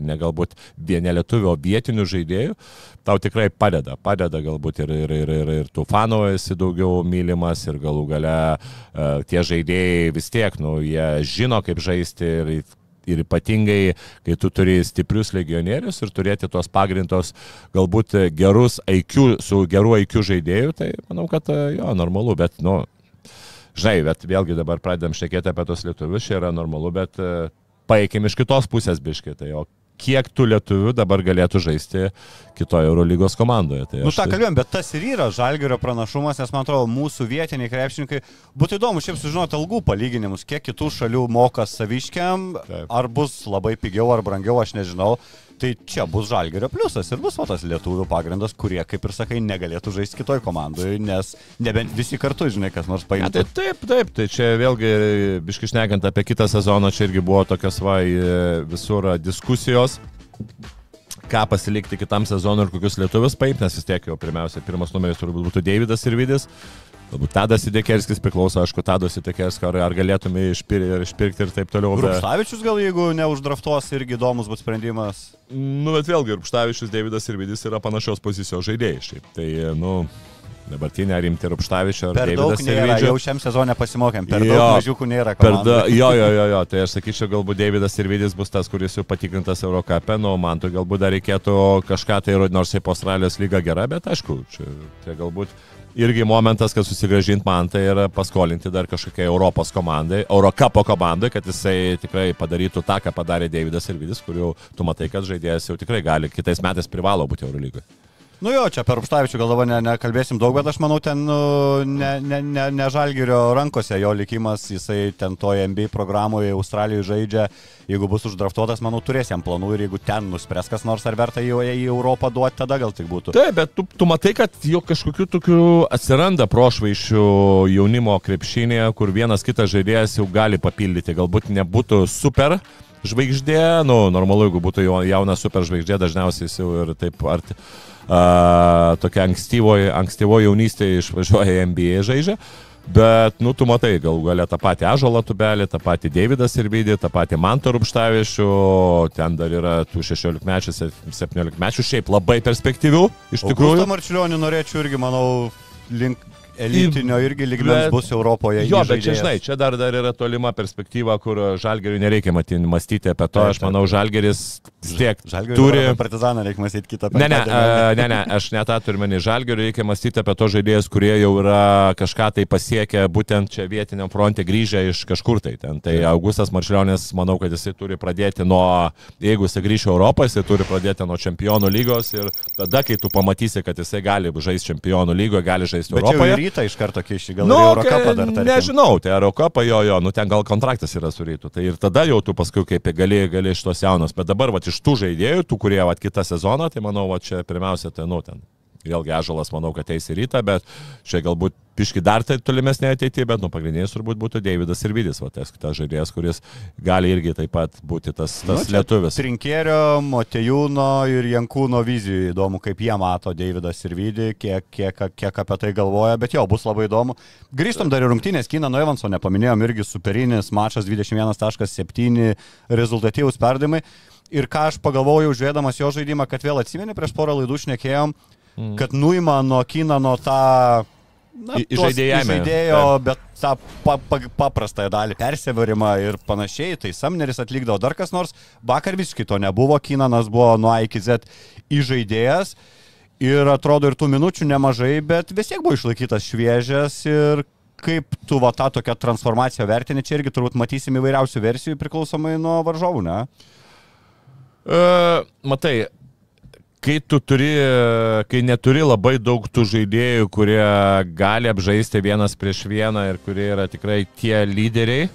ne galbūt ne lietuvių, o vietinių žaidėjų, tau tikrai padeda. Padeda galbūt ir, ir, ir, ir, ir tu fanų esi daugiau mylimas ir galų gale e, tie žaidėjai vis tiek, nu, jie žino, kaip žaisti ir ir ypatingai, kai tu turi stiprius legionierius ir turėti tos pagrindus, galbūt gerus IQ, su geru IQ žaidėju, tai manau, kad e, jo, normalu, bet, nu, žinai, bet vėlgi dabar pradedam šnekėti apie tos lietuvius, čia yra normalu, bet e, paeikim iš kitos pusės biškai, tai o kiek tų lietuvių dabar galėtų žaisti kitoje Eurolygos komandoje. Tai Nu, tą tai- kalbėjom, bet tas ir yra žalgerio pranašumas, nes man atrodo, mūsų vietiniai krepšininkai, būtų įdomu šiaip sužinoti algų palyginimus, kiek kitų šalių moka saviškiam, Taip. ar bus labai pigiau ar brangiau, aš nežinau. Tai čia bus žalgerio pliusas ir bus tas lietuvių pagrindas, kurie, kaip ir sakai, negalėtų žaisti kitoj komandoje, nes nebent visi kartu, žinai, kas nors paimtų. tai taip, taip, tai čia vėlgi, biškišnekant apie kitą sezoną, čia irgi buvo tokios va visur diskusijos, ką pasilikti kitam sezonui ir kokius lietuvius paimti, nes vis tiek jau pirmiausia, pirmas numeris turbūt būtų Davidas ir Vidis. Galbūt Tadas Idekerskis priklauso, aišku, Tadas Idekerskis, ar, ar galėtume išpirkti ir, išpirkti ir taip toliau. bet- Rupštavičius gal, jeigu neuždraftuos, irgi įdomus bus sprendimas. Nu, bet vėlgi, Rupštavičius, Davidas ir Vidis yra panašios pozicijos žaidėjai. Šiaip. Tai, nu, dabartinė rimti Rupštavičio ar Per daug Davidas nėra, ir jau šiam sezonė pasimokėm, per Jo. daug mažiukų nėra. Da, jo, jo, jo, jo, tai aš sakyčiau, galbūt Davidas ir Vidis bus tas, kuris jau patikrintas Eurocape, nu, man tai galbūt dar reikėtų kažką tai įrodyti, nors taip Australijos lyga gera, bet aišku, čia, čia galbūt irgi momentas, kad susigražinti man tai yra paskolinti dar kažkokiai Europos komandai, Eurocapo komandai, kad jisai tikrai padarytų tą, ką padarė Davidas ir Vidis, kurių tu matai, kad žaidėjas jau tikrai gali, kitais metais privalo būti Eurolygoje. Nu jo, čia per Upštavičių gal dabar ne, nekalbėsim daug, bet aš manau, ten nu, ne, ne, ne, ne Žalgirio rankose jo likimas, jisai ten toje NBA programoje Australijoje žaidžia, jeigu bus uždraftuotas, manau, turės jam planų ir jeigu ten nuspręs kas nors ar verta jo į Europą duoti, tada gal tik būtų. Taip, bet tu, tu matai, kad jo kažkokiu tokiu atsiranda prošvaišių jaunimo krepšinėje, kur vienas kitas žaidėjas jau gali papildyti, galbūt nebūtų super žvaigždė, nu, normalu, jeigu būtų jauna super žvaigždė, dažniausiai jis jau ir taip arti tokia ankstyvoji, ankstyvoji jaunystė išvažiuoja į NBA žaidžia. Bet, nu, tu matai, gal galia tą patį Ažalą tubelį, tą patį Davidą Sirvidį, tą patį Mantą Rupštavišių, ten dar yra tų 16 mečių, 17 mečių, šiaip labai perspektyvių, iš tikrųjų. Marčiulionį norėčiau irgi, manau, link elitinio irgi lygmens bus Europoje. Jo, bet čia, žinai, čia dar, dar yra tolima perspektyva, kur Žalgeriui nereikia matyti, mąstyti apie to. Aš manau, Žalgeris tiek turi... Partizaną reikia mąstyti kitą ne ne, uh, ne, ne, aš net tą turiu menį. Žalgeriui reikia mąstyti apie to žaidėjus, kurie jau yra kažką tai pasiekę būtent čia vietiniam fronte grįžę iš kažkur tai. Ten. Tai Augustas Maršilionis, manau, kad jisai turi pradėti nuo, jeigu jisai grįžė Europą, jisai turi pradėti nuo čempionų lygos ir tada, kai tu pamatysi, kad jisai gali žaisti čempionų lygoje, gali žaisti Europoje rytą iš karto kiši, gal nu, Eurocapą dar tarkim. Nežinau, tai Eurocapą jo, jo, nu ten gal kontraktas yra su rytu. Tai ir tada jau tu paskui kaip gali, gali iš tos jaunos. Bet dabar, va, iš tų žaidėjų, tų, kurie, va, kitą sezoną, tai manau, va, čia pirmiausia, tai, nu, ten Vėlgi Ažalas manau, kad eis į rytą, bet čia galbūt piški dar tai tolimesnė ateityje, bet nu pagrindinis turbūt būtų Davidas ir Vidis, va tas kitas žaidėjas, kuris gali irgi taip pat būti tas, tas nu, lietuvis. Trinkėrio, Motejūno ir Jankūno vizijų įdomu, kaip jie mato Davidas ir Vidį, kiek, kiek, kiek apie tai galvoja, bet jo, bus labai įdomu. Grįžtam dar į rungtynės, Kina Noivanso nepaminėjom, irgi superinis mačas 21.7 rezultatyvus perdimai. Ir ką aš pagalvojau, žiūrėdamas jo žaidimą, kad vėl atsimeni, prieš porą laidų šnekėjom, mm. kad nuima nuo Kinano tą Na, žaidėjo, bet tą pa, pa, paprastąją dalį, persivarimą ir panašiai, tai Samneris atlikdavo dar kas nors, vakar visiškai to nebuvo, Kinanas buvo nuo A iki Z įžaidėjas ir atrodo ir tų minučių nemažai, bet vis tiek buvo išlaikytas šviežias ir kaip tu va tą tokią transformaciją vertini, čia irgi turbūt matysim įvairiausių versijų priklausomai nuo varžovų, ne? Uh, matai, kai tu turi, kai neturi labai daug tų žaidėjų, kurie gali apžaisti vienas prieš vieną ir kurie yra tikrai tie lyderiai,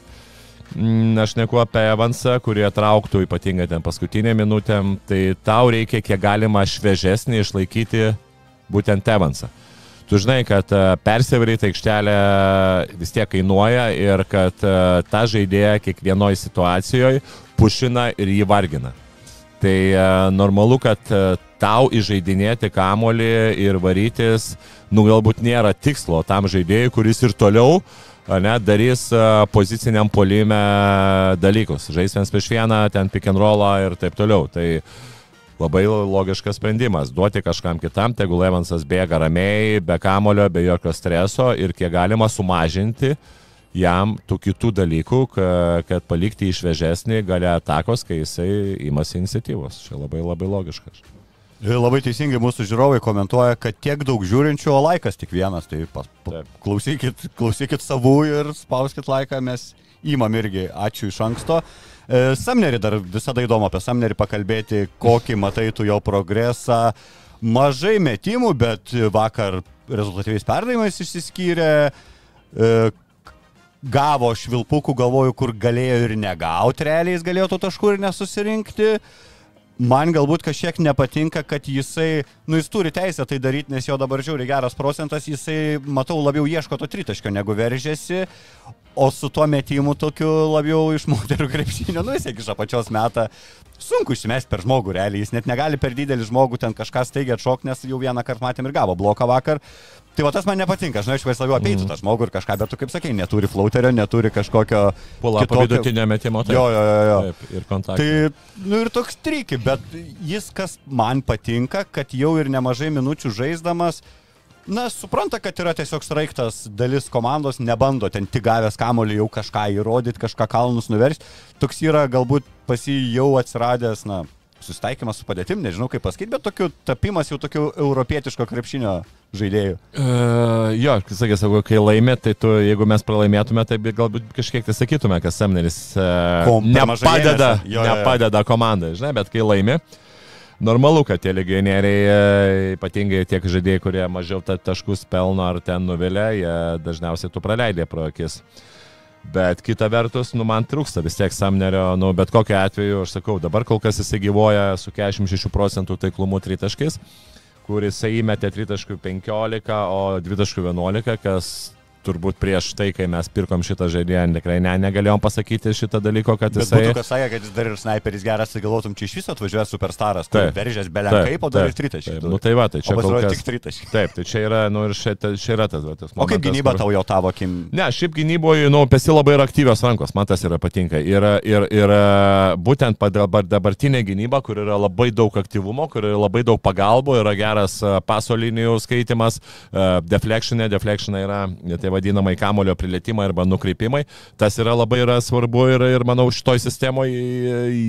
mm, aš neku apie Evansą, kurie trauktų ypatingai ten paskutinė minutėm, tai tau reikia kiek galima šviežesnį išlaikyti būtent Evansą. Tu žinai, kad e, persivaryti aikštelę vis tiek kainuoja ir kad e, ta žaidėja kiekvienoje situacijoje pušina ir jį vargina. Tai e, normalu, kad tau įžeidinėti kamolį ir varytis, nu galbūt nėra tikslo tam žaidėjui, kuris ir toliau ne, darys poziciniam polime dalykus. Žais vienas prieš vieną, ten pick and rollą ir taip toliau. Tai labai logiškas sprendimas. Duoti kažkam kitam, tegul Evansas bėga ramiai, be kamolio, be jokio streso ir kiek galima sumažinti jam tų kitų dalykų, kad, kad palikti išvežesnį galia atakos, kai jisai imasi iniciatyvos. Čia labai labai logiškas. Labai teisingai mūsų žiūrovai komentuoja, kad tiek daug žiūrinčių, o laikas tik vienas. Tai pas, pa, klausykit, klausykit savų ir spauskit laiką, mes įmam irgi. Ačiū iš anksto. E, Samnerį dar visada įdomu apie Samnerį pakalbėti, kokį matai tu jo progresą. Mažai metimų, bet vakar rezultatyviais perdavimais išsiskyrė. E, gavo švilpukų, galvoju, kur galėjo ir negauti, realiai jis galėjo tų taškų ir nesusirinkti. Man galbūt kažkiek nepatinka, kad jisai, nu jis turi teisę tai daryti, nes jo dabar žiūri geras procentas, jisai, matau, labiau ieško to tritaškio negu veržėsi, o su tuo metimu tokiu labiau iš moterų krepšinio, nu tiek iš apačios metą, sunku išmesti per žmogų realiai, jis net negali per didelį žmogų ten kažką staigiai atšokti, nes jau vieną kartą matėm ir gavo bloką vakar. Tai va tas man nepatinka, aš norėčiau, kad jis labiau apeitų mm. tą žmogų ir kažką, bet tu kaip sakai, neturi flauterio, neturi kažkokio... Pula kitokio... vidutinio metimo. Taip. Jo, jo, jo. jo. Taip, ir kontaktas. Tai, nu ir toks triki, bet jis kas man patinka, kad jau ir nemažai minučių žaisdamas, na, supranta, kad yra tiesiog straiktas dalis komandos, nebando ten tik gavęs kamolį jau kažką įrodyti, kažką kalnus nuversti. Toks yra galbūt pas jį jau atsiradęs, na, susitaikymas su padėtim, nežinau kaip pasakyti, bet tokiu tapimas jau tokiu europietiško krepšinio žaidėjų. Uh, jo, sakė, sako, kai laimė, tai tu, jeigu mes pralaimėtume, tai galbūt kažkiek tai sakytume, kad Semneris Kom, nepadeda, jo, nepadeda komandai, žinai, bet kai laimė. normalu, kad tie legionieriai, e, ypatingai tiek žaidėjai, kurie mažiau ta taškus pelno ar ten nuvilia, jie dažniausiai tu praleidė pro akis. Bet kita vertus, nu, man trūksta vis tiek Samnerio, nu, bet kokiu atveju, aš sakau, dabar kol kas jisai gyvoja su 46 procentų taiklumu tritaškais, kur jisai įmetė tritaškų 15, o dvitaškų 11, kas turbūt prieš tai, kai mes pirkom šitą žaidėją, tikrai ne, negalėjom pasakyti šitą dalyką, kad Bet jisai... būtų kas sakė, kad jis dar ir sniperis geras, tai galvotum, čia iš viso atvažiuoja superstaras, tai veržės belenkai, o dar ir tritaškai. Nu tai va, tai čia kol kas... tik tritaškai. Taip, tai čia yra, nu ir čia, čia yra tas, va, tas O kaip momentas, gynyba kur- tau jau tavo akim? Ne, šiaip gynyboje, nu, pesi labai yra aktyvios rankos, man tas yra patinka. Ir, ir, ir būtent dabar, dabartinė gynyba, kur yra labai daug aktyvumo, kur yra labai daug pagalbų, yra geras paso linijų skaitimas, deflectionė, deflectionė yra tai vadinamai kamulio prilietimai arba nukreipimai. Tas yra labai yra svarbu ir, ir manau, šitoj sistemoje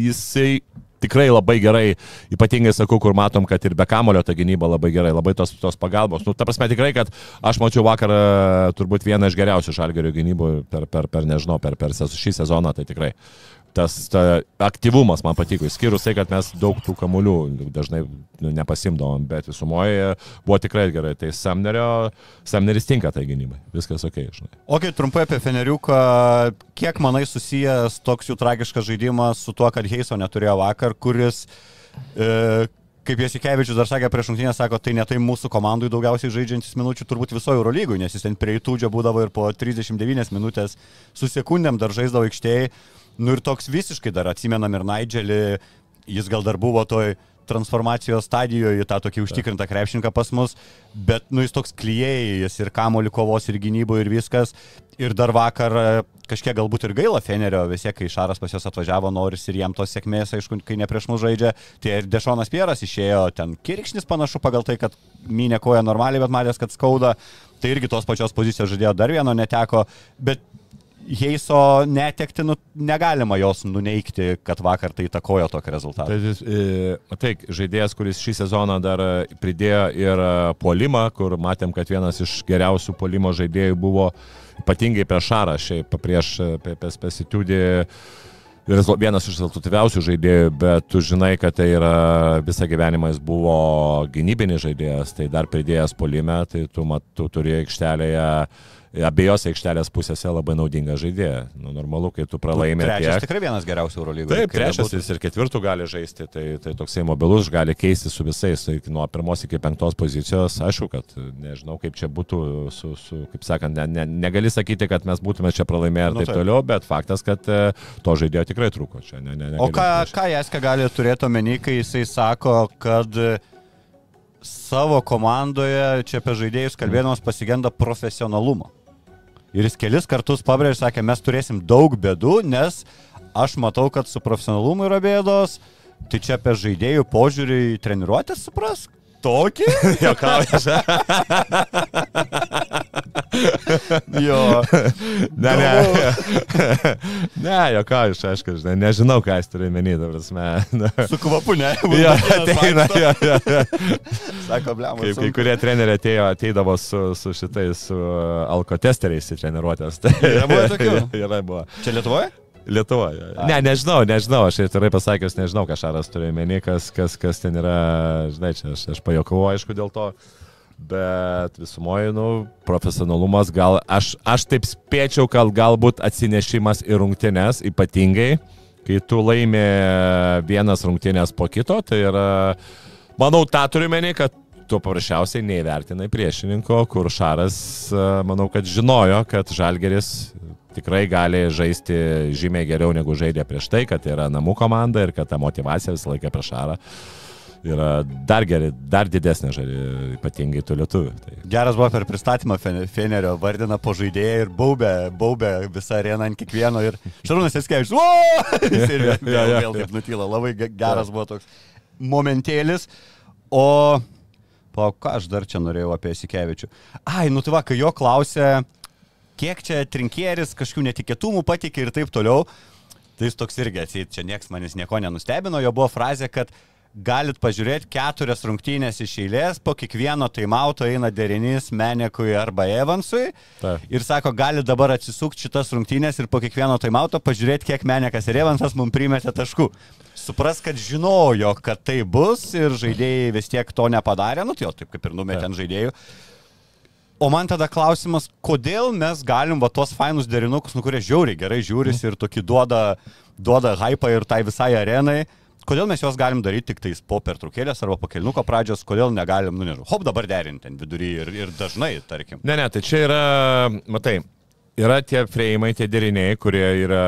jisai tikrai labai gerai, ypatingai sakau, kur matom, kad ir be kamulio ta gynyba labai gerai, labai tos, tos pagalbos. Nu, ta prasme tikrai, kad aš mačiau vakarą turbūt vieną iš geriausių žalgerio gynybų per, per, per nežinau, per, per šį sezoną, tai tikrai. Tas ta, aktyvumas man patiko, išskyrus tai, kad mes daug tų kamuolių dažnai nu, nepasimdavom, bet visumoje buvo tikrai gerai. Tai Samnerio, Samneris tinka tai gynybai, viskas ok, žinai. O kai trumpai apie Feneriuką, kiek manai susijęs toks jų tragiškas žaidimas su tuo, kad Heiso neturėjo vakar, kuris, e, kaip Jasikevičius dar sakė prieš rungtynę, sako, tai ne tai mūsų komandai daugiausiai žaidžiantis minučių turbūt visoje Eurolygui, nes jis ten prie įtūdžio būdavo ir po 39 minutės su sekundėm dar žaisdavo aikštėje. Nu ir toks visiškai dar atsimenam ir Nigelį, jis gal dar buvo toj transformacijos stadijoje tą tokį užtikrintą krepšininką pas mus, bet nu jis toks klyjei, jis ir kamolių kovos, ir gynybų, ir viskas. Ir dar vakar e, kažkiek galbūt ir gaila Fenerio, vis tiek, kai Šaras pas juos atvažiavo, noris ir jam tos sėkmės, aišku, kai ne prieš mus žaidžia, tai ir Dešonas Pieras išėjo ten kirkšnis panašu pagal tai, kad mynė koja normaliai, bet matęs, kad skauda, tai irgi tos pačios pozicijos žaidėjo dar vieno neteko, bet Heiso netekti, nu, negalima jos nuneikti, kad vakar tai įtakojo tokį rezultatą. Tai, matai, žaidėjas, kuris šį sezoną dar e, pridėjo ir e, puolimą, kur matėm, kad vienas iš geriausių puolimo žaidėjų buvo ypatingai prieš Šarą, šiaip prieš Pesitudį. Vienas iš rezultatyviausių žaidėjų, bet tu žinai, kad tai yra visą gyvenimą jis buvo gynybinis žaidėjas, tai dar pridėjęs polime, tai tu, mat, tu turi aikštelėje abiejose aikštelės pusėse labai naudinga žaidėja. Nu, normalu, kai tu pralaimi. Trečias tiek- tikrai vienas geriausių Eurolygoje. Taip, trečias jis ir ketvirtų gali žaisti, tai, tai toksai mobilus, gali keisti su visais, tai nuo pirmos iki penktos pozicijos, aišku, kad nežinau, kaip čia būtų, su, su, kaip sakant, ne, ne, negali sakyti, kad mes būtume čia pralaimėję ir Nu, taip taip. toliau, bet faktas, kad e, to žaidėjo tikrai trūko čia. Ne, ne, O ką, prieš- ką Jeska gali turėti omeny, kai jisai sako, kad savo komandoje čia apie žaidėjus kalbėdamas pasigenda profesionalumo. Ir jis kelis kartus pabrėžė, sakė, mes turėsim daug bėdų, nes aš matau, kad su profesionalumu yra bėdos. Tai čia apie žaidėjų požiūrį į treniruotės supras? Tokį? Juokauja. Jo. Ne, ne. ne, juokauju, aš aišku, žinai, nežinau, ką jis turi menį, ta prasme. Su kvapu, ne? Jo, ateina, jo, jo, jo. Sako, blem, Kaip kai kurie treneriai atėjo, ateidavo su, su šitais, su alkotesteriais į treniruotės. Tai, Yra buvę tokių? Yra buvo. Čia Lietuvoje? Lietuvoje. Ne, nežinau, nežinau, aš atvirai pasakius, nežinau, ką Šaras turi meni, kas, kas, kas ten yra, žinai, čia aš, aš pajokau, aišku, dėl to. Bet visumoje, nu, profesionalumas, gal aš, aš taip spėčiau, kad galbūt atsinešimas į rungtynes, ypatingai, kai tu laimi vienas rungtynės po kito, tai yra, manau, tą turiu meni, kad tu paprasčiausiai neįvertinai priešininko, kur Šaras, e, manau, kad žinojo, kad Žalgeris tikrai gali žaisti žymiai geriau negu žaidė prieš tai, kad yra namų komanda ir kad ta motivacija visą laiką prieš Šarą yra dar geri, dar didesnė žali, ypatingai tų lietuvių. Tai Geras buvo per pristatymą Fen- Fenerio, vardina po žaidėją ir baubė, baubė visą areną ant kiekvieno ir Šarūnas Eskevičius, o! Jis ir vėl, vėl, vėl taip nutyla, labai ge- geras buvo toks momentėlis. O, palauk, ką aš dar čia norėjau apie Eskevičių? Ai, nu tai va, kai jo klausė, kiek čia trinkieris kažkokių netikėtumų patikė ir taip toliau, tai jis toks irgi atseit, čia nieks manis nieko nenustebino, jo buvo frazė, kad galit pažiūrėti keturias rungtynės iš eilės, po kiekvieno taimauto eina derinys Menekui arba Evansui. Taip. Ir sako, gali dabar atsisukti šitas rungtynės ir po kiekvieno taimauto pažiūrėti, kiek Menekas ir Evansas mums primetė taškų. supras, kad žinojo, kad tai bus ir žaidėjai vis tiek to nepadarė, nu tai jo, taip kaip ir numetė ant žaidėjų. O man tada klausimas, kodėl mes galim va tuos fainus derinukus, nu kurie žiauriai gerai žiūrisi ir tokį duoda, duoda hypą ir tai visai arenai, kodėl mes juos galim daryti tik tais po pertraukėlės arba po kelnuko pradžios, kodėl negalim, nu nežinau, hop dabar derinti ten vidury ir, ir dažnai, tarkim. Ne, ne, tai čia yra, matai, yra tie freimai, tie deriniai, kurie yra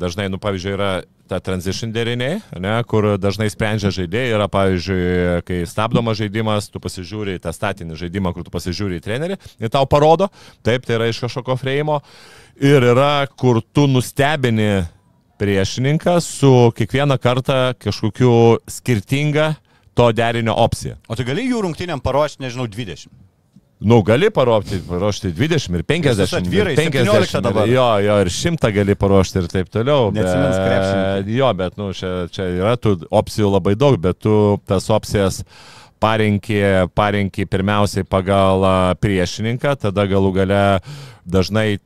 dažnai, nu pavyzdžiui, yra ta transition deriniai, ne, kur dažnai sprendžia žaidėjai. Yra, pavyzdžiui, kai stabdomas žaidimas, tu pasižiūri tą statinį žaidimą, kur tu pasižiūri į trenerį ir tau parodo, taip, tai yra iš kažkokio freimo. Ir yra, kur tu nustebini priešininką su kiekvieną kartą kažkokiu skirtinga to derinio opcija. O tai gali jų rungtynėm paruošti, nežinau, 20. Nu, gali paruošti, paruošti 20 ir 50. Visus atvirai, ir 17 dabar. Jo, jo, ir 100 gali paruošti ir taip toliau. Neatsimins krepšininkai. Jo, bet, nu, čia, čia yra tų opcijų labai daug, bet tu tas opcijas parinki, parinki pirmiausiai pagal priešininką, tada galų gale dažnai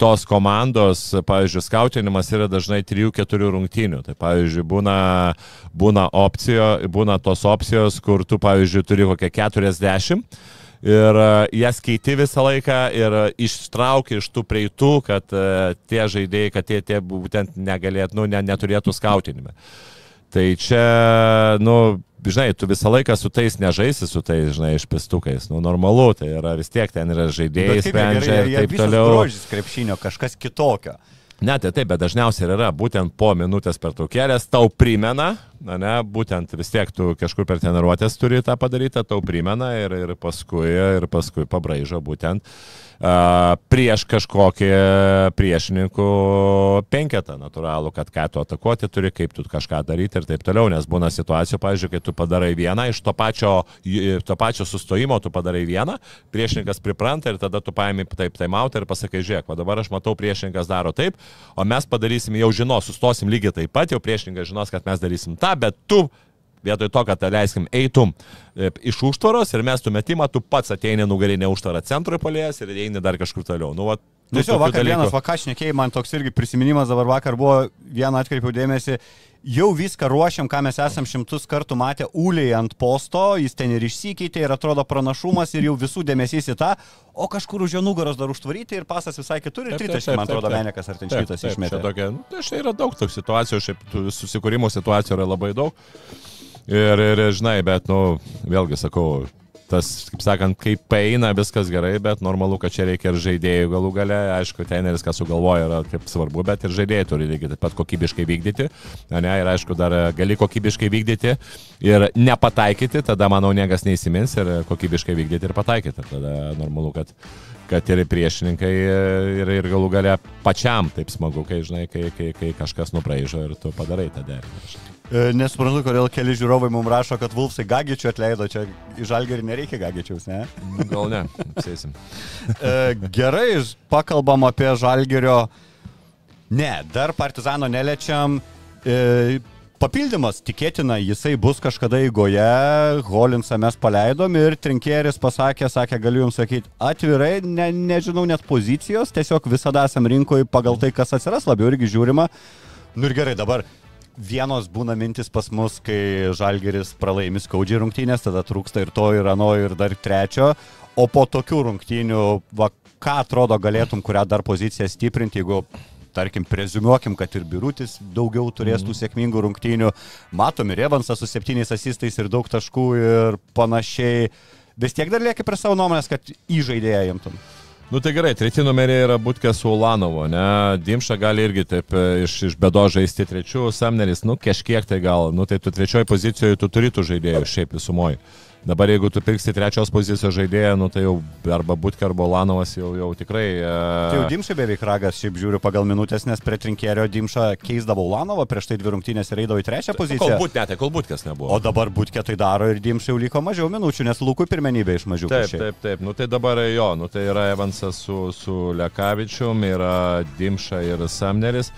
tos komandos, pavyzdžiui, skautinimas yra dažnai 3-4 rungtynių. Tai, pavyzdžiui, būna, būna, opcijo, būna tos opcijos, kur tu, pavyzdžiui, turi kokią 40 ir e, jas keiti visą laiką ir ištrauki iš tų prieitų, kad e, tie žaidėjai, kad tie, tie būtent negalėtų, nu, ne, neturėtų skautinime. Tai čia, nu, žinai, tu visą laiką su tais nežaisi, su tais, žinai, išpestukais. Nu, normalu, tai yra vis tiek ten yra žaidėjai, sprendžia ir taip toliau. Grožis krepšinio, kažkas kitokio. Ne, tai taip, bet dažniausiai yra būtent po minutės pertraukėlės tau primena, na ne, būtent vis tiek tu kažkur per treniruotės turi tą padaryti, tau primena ir, ir, paskui, ir paskui pabraižo būtent prieš kažkokį priešininkų penketą natūralų, kad ką tu atakuoti turi, kaip tu kažką daryti ir taip toliau, nes būna situacijų, pavyzdžiui, kai tu padarai vieną, iš to pačio, to pačio sustojimo tu padarai vieną, priešininkas pripranta ir tada tu paimi taip taimautą ir pasakai, žiūrėk, va dabar aš matau, priešininkas daro taip, o mes padarysim, jau žinos, sustosim lygiai taip pat, jau priešininkas žinos, kad mes darysim tą, bet tu Vietoj to, kad leiskim eitum e, iš užtvaros ir mes tu metimą, tu pats ateini nugarinę užtvarą centrui palėjęs ir eini dar kažkur toliau. Nu, vat, Nu, Tiesiog vakar dalykų. vienas vakašnekiai, man toks irgi prisiminimas dabar vakar buvo, vieną atkreipiau dėmesį, jau viską ruošiam, ką mes esam šimtus kartų matę Uliai ant posto, jis ten ir išsikeitė ir atrodo pranašumas ir jau visų dėmesys į tą, o kažkur už jo nugaros dar užtvaryti ir pasas visai kitur ir tritaškai, man atrodo, Menikas ar ten šitas išmetė. Tokia, nu, tai štai yra daug tokių situacijų, šiaip susikūrimo situacijų yra labai daug. Ir, ir žinai, bet, nu, vėlgi sakau, tas, kaip sakant, kaip eina, viskas gerai, bet normalu, kad čia reikia ir žaidėjų galų gale. Aišku, treneris, kas sugalvoja, yra kaip svarbu, bet ir žaidėjai turi lygiai taip pat kokybiškai vykdyti. Ne, ir aišku, dar gali kokybiškai vykdyti ir nepataikyti, tada, manau, niekas neįsimins ir kokybiškai vykdyti ir pataikyti. Tada normalu, kad kad ir priešininkai ir, ir galų gale pačiam taip smagu, kai, žinai, kai, kai, kai kažkas nubraižo ir tu padarai tą derinį. E, nesuprantu, kodėl keli žiūrovai mums rašo, kad Vulfsai Gagičių atleido, čia į Žalgerį nereikia Gagičiaus, ne? Gal ne, apsėsim. E, gerai, pakalbam apie Žalgerio. Ne, dar Partizano neliečiam. E, papildymas, tikėtina, jisai bus kažkada įgoje, Holinsą mes paleidom ir Trinkėris pasakė, sakė, galiu jums sakyti, atvirai, ne, nežinau net pozicijos, tiesiog visada esam rinkoje pagal tai, kas atsiras, labiau irgi žiūrima. Nu ir gerai, dabar vienos būna mintis pas mus, kai Žalgeris pralaimi skaudžiai rungtynės, tada trūksta ir to, ir ano, ir dar trečio. O po tokių rungtynių, va, ką atrodo galėtum, kurią dar poziciją stiprinti, jeigu, tarkim, prezumuokim, kad ir Birutis daugiau turės tų mhm. sėkmingų rungtynių. Matom ir Evansas su septyniais asistais ir daug taškų ir panašiai. Vis tiek dar lieki prie savo nuomonės, kad įžaidėją imtum. Nu tai gerai, treti numeriai yra Butkė su Ulanovo, ne? Dimša gali irgi taip e, iš, iš bedo žaisti trečių, Samneris, nu kažkiek tai gal, nu tai tu trečioji pozicijoje tu turi tų žaidėjų šiaip visumoji. Dabar jeigu tu pirksi trečios pozicijos žaidėją, nu, tai jau arba Butkė, arba Lanovas jau, jau tikrai... Uh... Tai jau Dimšai beveik ragas, šiaip žiūriu pagal minutės, nes prie trinkėrio Dimšą keisdavo Lanovą, prieš tai dvi rungtynės ir eidavo į trečią poziciją. Kol būt, ne, tai kol Butkės nebuvo. O dabar Butkė tai daro ir Dimšai jau liko mažiau minučių, nes Lukui pirmenybė iš mažiau. Taip, šiaip. taip, taip. Nu tai dabar jo, nu tai yra Evansas su, su Lekavičium, yra Dimša ir Samneris.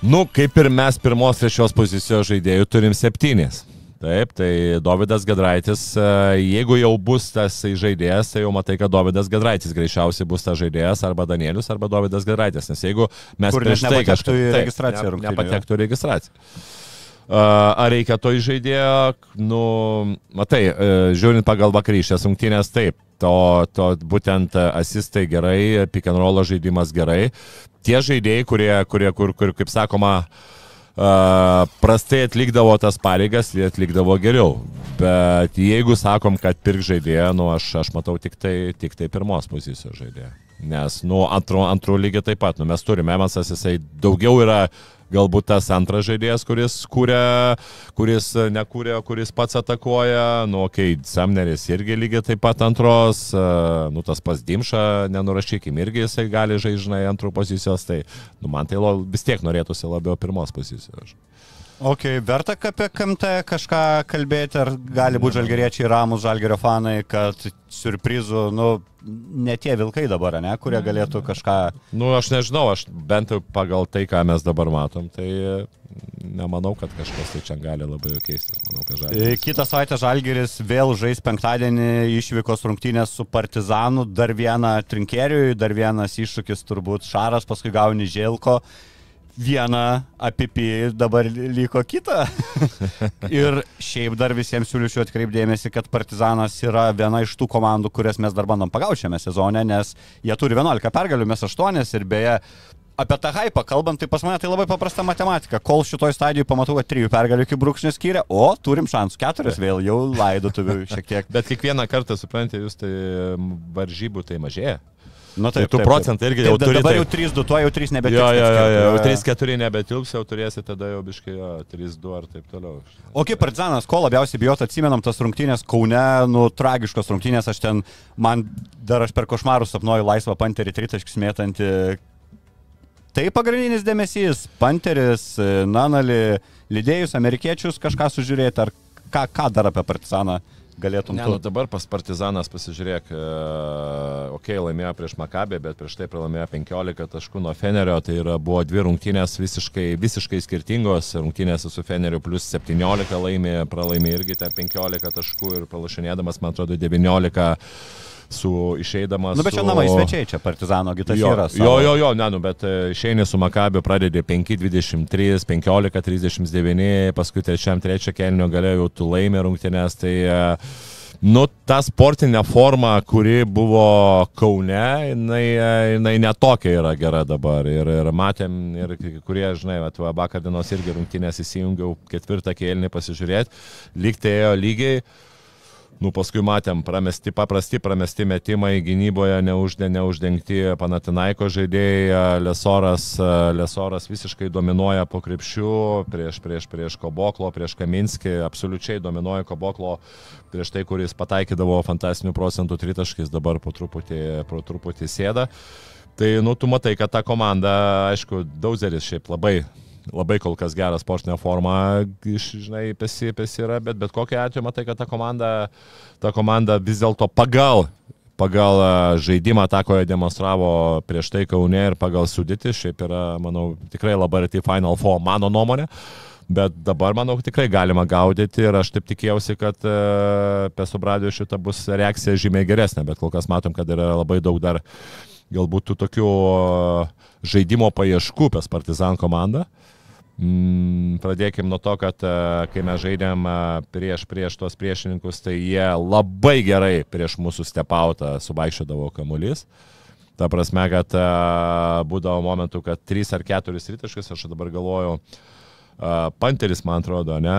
Nu, kaip ir mes pirmos trečios pozicijos žaidėjų turim septynės. Taip, tai Davidas Gedraitis, e, jeigu jau bus tas žaidėjas, tai jau matai, kad Davidas Gedraitis greičiausiai bus tas žaidėjas arba Danielius arba Davidas Gedraitis, nes jeigu mes Kur prieš tai kažkaip į registraciją ne, nepatektų į registraciją. Ar reikia to įžaidėjo? Nu, matai, e, žiūrint pagal vakarykštės rungtynės, taip, to, to būtent asistai gerai, pick and roll žaidimas gerai. Tie žaidėjai, kurie, kurie kur, kur, kaip sakoma, uh, prastai atlikdavo tas pareigas, jie atlikdavo geriau. Bet jeigu sakom, kad pirk žaidėją, nu aš, aš matau tik tai, tik tai pirmos pozicijos žaidėją. Nes, nu, antro, antro lygiai taip pat, nu, mes turime, Evansas jisai daugiau yra galbūt tas antras žaidėjas, kuris kūrė, kuris nekūrė, kuris pats atakuoja, nu, kai okay, Samneris irgi lygiai taip pat antros, nu, tas pas Dimša, nenurašykim, irgi jisai gali žaižinai antrų pozicijos, tai, nu, man tai vis tiek norėtųsi labiau pirmos pozicijos. Ok, verta apie KMT kažką kalbėti, ar gali būti žalgeriečiai ramus, žalgerio fanai, kad surprizų, nu, ne tie vilkai dabar, ne, kurie galėtų kažką... Nu, aš nežinau, aš bent jau pagal tai, ką mes dabar matom, tai nemanau, kad kažkas tai čia gali labai keistis. Manau, kad žalgeris. E, kitą savaitę žalgeris vėl žais penktadienį išvykos rungtynės su Partizanu, dar vieną trinkeriui, dar vienas iššūkis turbūt Šaras, paskui gauni Žėlko vieną apipį, dabar liko kitą. ir šiaip dar visiems siūlyčiau atkreipdėmėsi, kad Partizanas yra viena iš tų komandų, kurias mes dar bandom pagauti šiame sezone, nes jie turi 11 pergalių, mes 8 ir beje, apie tą hypą kalbant, tai pas mane tai labai paprasta matematika. Kol šitoj stadijoje pamatau, kad 3 pergalių iki brūkšnės skiria, o turim šansų 4 vėl jau laidotuvių šiek tiek. Bet kiekvieną kartą, suprantate, jūs tai varžybų tai mažėja. Nu, taip, tai tų procentų irgi jau taip, turi. Dabar jau 3-2, tuo jau 3 nebetilps. Jo, jo, jo, jau 3-4 nebetilps, jau turėsi tada jau biškai 3-2 ar taip toliau. O kaip Partizanas, ko labiausiai bijot, atsimenam tas rungtynės Kaune, nu, tragiškos rungtynės, aš ten, man dar aš per košmarus sapnuoju laisvą panterį tritaškis mėtantį. Tai pagrindinis dėmesys, panteris, Nanali, lydėjus, amerikiečius kažką sužiūrėti, ar ką, ką dar apie Partizaną galėtum. Ne, tu... nu dabar pas Partizanas pasižiūrėk, uh, okei, okay, laimėjo prieš Makabę, bet prieš tai pralaimėjo 15 taškų nuo Fenerio, tai yra, buvo dvi rungtynės visiškai, visiškai skirtingos, rungtynės su Feneriu plus 17 laimė, pralaimė irgi ten 15 taškų ir pralašinėdamas, man atrodo, 19 su išeidamas. Nu, bet čia su... namai svečiai, čia Partizano gitas jo. Jo, jo, jo, ne, nu, bet e, išeini su Makabio pradedi 5-23, 15-39, paskui trečiam trečio kelnio galėjau tu laimė rungtynės, tai uh, Nu, ta sportinė forma, kuri buvo Kaune, jinai, e, jinai netokia yra gera dabar. Ir, ir matėm, ir kurie, žinai, va, vakar dienos irgi rungtynės įsijungiau ketvirtą kėlinį pasižiūrėti, lygtai ėjo lygiai. Nu, paskui matėm, pramesti, paprasti pramesti metimai gynyboje, neužde, neuždengti Panatinaiko žaidėjai, Lesoras, Lesoras visiškai dominuoja po krepšių prieš, prieš, prieš Koboklo, prieš Kaminskį, absoliučiai dominuoja Koboklo prieš tai, kuris pataikydavo fantastinių procentų tritaškis, dabar po truputį, po truputį sėda. Tai, nu, tu matai, kad ta komanda, aišku, Dauzeris šiaip labai labai kol kas gerą sportinę formą, žinai, pesi, pesi yra, bet bet kokiu atveju matai, kad ta komanda, ta komanda vis dėlto pagal pagal žaidimą tą, ko jie demonstravo prieš tai Kaune ir pagal sudėtį, šiaip yra, manau, tikrai labai arti Final Four, mano nuomonė. Bet dabar, manau, tikrai galima gaudyti ir aš taip tikėjausi, kad e, Pesubradijų šita bus reakcija žymiai geresnė, bet kol kas matom, kad yra labai daug dar galbūt tų tokių žaidimo paieškų pas Partizan komandą. E, Mm, pradėkim nuo to, kad e, kai mes žaidėm e, prieš, prieš tuos priešininkus, tai jie labai gerai prieš mūsų stepautą suvaikščiodavo kamuolys. Ta prasme, kad e, būdavo momentų, kad 3 ar 4 rytaškas, aš dabar galvoju, Panteris, man atrodo, ne?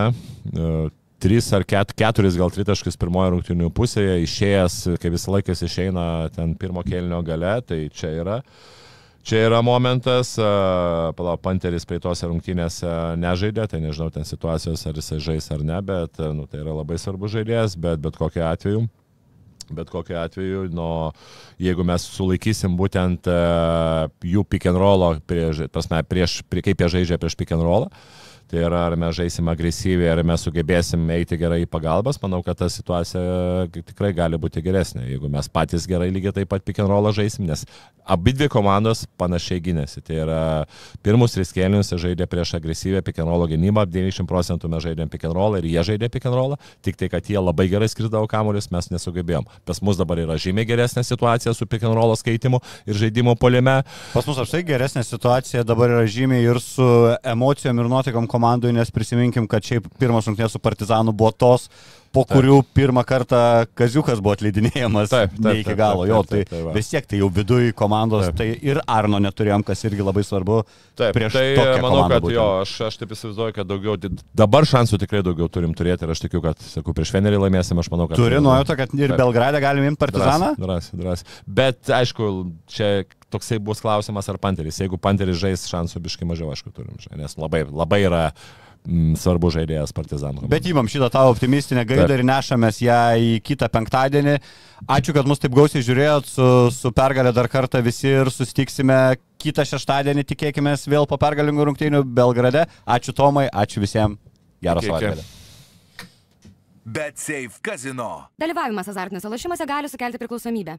3 ar 4, 4 gal tritaškis pirmojo rungtinių pusėje, išėjęs, kai visą laiką išeina ten pirmo kelnio gale, tai čia yra. Uh, Čia yra momentas, pala, Panteris praeitose rungtynėse nežaidė, tai nežinau ten situacijos, ar jisai žais ar ne, bet nu, tai yra labai svarbus žaidėjas, bet bet kokiu atveju. Bet kokiu atveju, nu, jeigu mes sulaikysim būtent uh, jų pick and roll, prieš, tasme, prieš, prie, kaip jie žaidžia prieš pick and roll, uh, Tai yra, ar mes žaisim agresyviai, ar mes sugebėsim eiti gerai į pagalbas, manau, kad ta situacija tikrai gali būti geresnė, jeigu mes patys gerai lygiai taip pat pick and roll žaisim, nes abi dvi komandos panašiai gynėsi. Tai yra pirmus tris kėlinius žaidė prieš agresyvę pick and roll gynybą, 90 procentų mes žaidėm pick and roll ir jie žaidė pick and roll, tik tai, kad jie labai gerai skridavo kamuolius, mes nesugebėjom. Pas mus dabar yra žymiai geresnė situacija su pick and roll skaitimu ir žaidimu polime. Pas mus apsai geresnė situacija dabar yra žymiai ir su emocijom ir nuotaikom komandai, nes prisiminkim, kad šiaip pirmas rungtynės su Partizanu buvo tos, po kurių taip. pirmą kartą Kaziukas buvo atleidinėjamas taip, taip, ne iki galo. Jo, tai taip, taip, taip, vis tiek tai jau viduje komandos, taip. tai ir Arno neturėjom, kas irgi labai svarbu. Taip, prieš tai manau, kad būtent. jo, aš, aš taip įsivaizduoju, kad daugiau, dabar šansų tikrai daugiau turim turėti ir aš tikiu, kad, sakau, prieš Fenerį laimėsim, aš manau, kad... Turi nuojauta, kad ir Belgradę galim imti Partizaną? Drąsiai, drąsiai. Bet aišku, čia toksai bus klausimas, ar Panteris. Jeigu Panteris žais, šansų biškai mažiau, aišku, turim, nes labai, labai yra mm, svarbu žaidėjas Partizanų. Bet įmam šitą tavo optimistinę gaidą ir nešamės ją į kitą penktadienį. Ačiū, kad mus taip gausiai žiūrėjot, su, su pergalė dar kartą visi ir susitiksime kitą šeštadienį, tikėkime, vėl po pergalingų rungtynių Belgrade. Ačiū Tomai, ačiū visiems. Geros savaitės. Bet Safe Casino. Dalyvavimas azartiniuose lošimuose gali sukelti priklausomybę.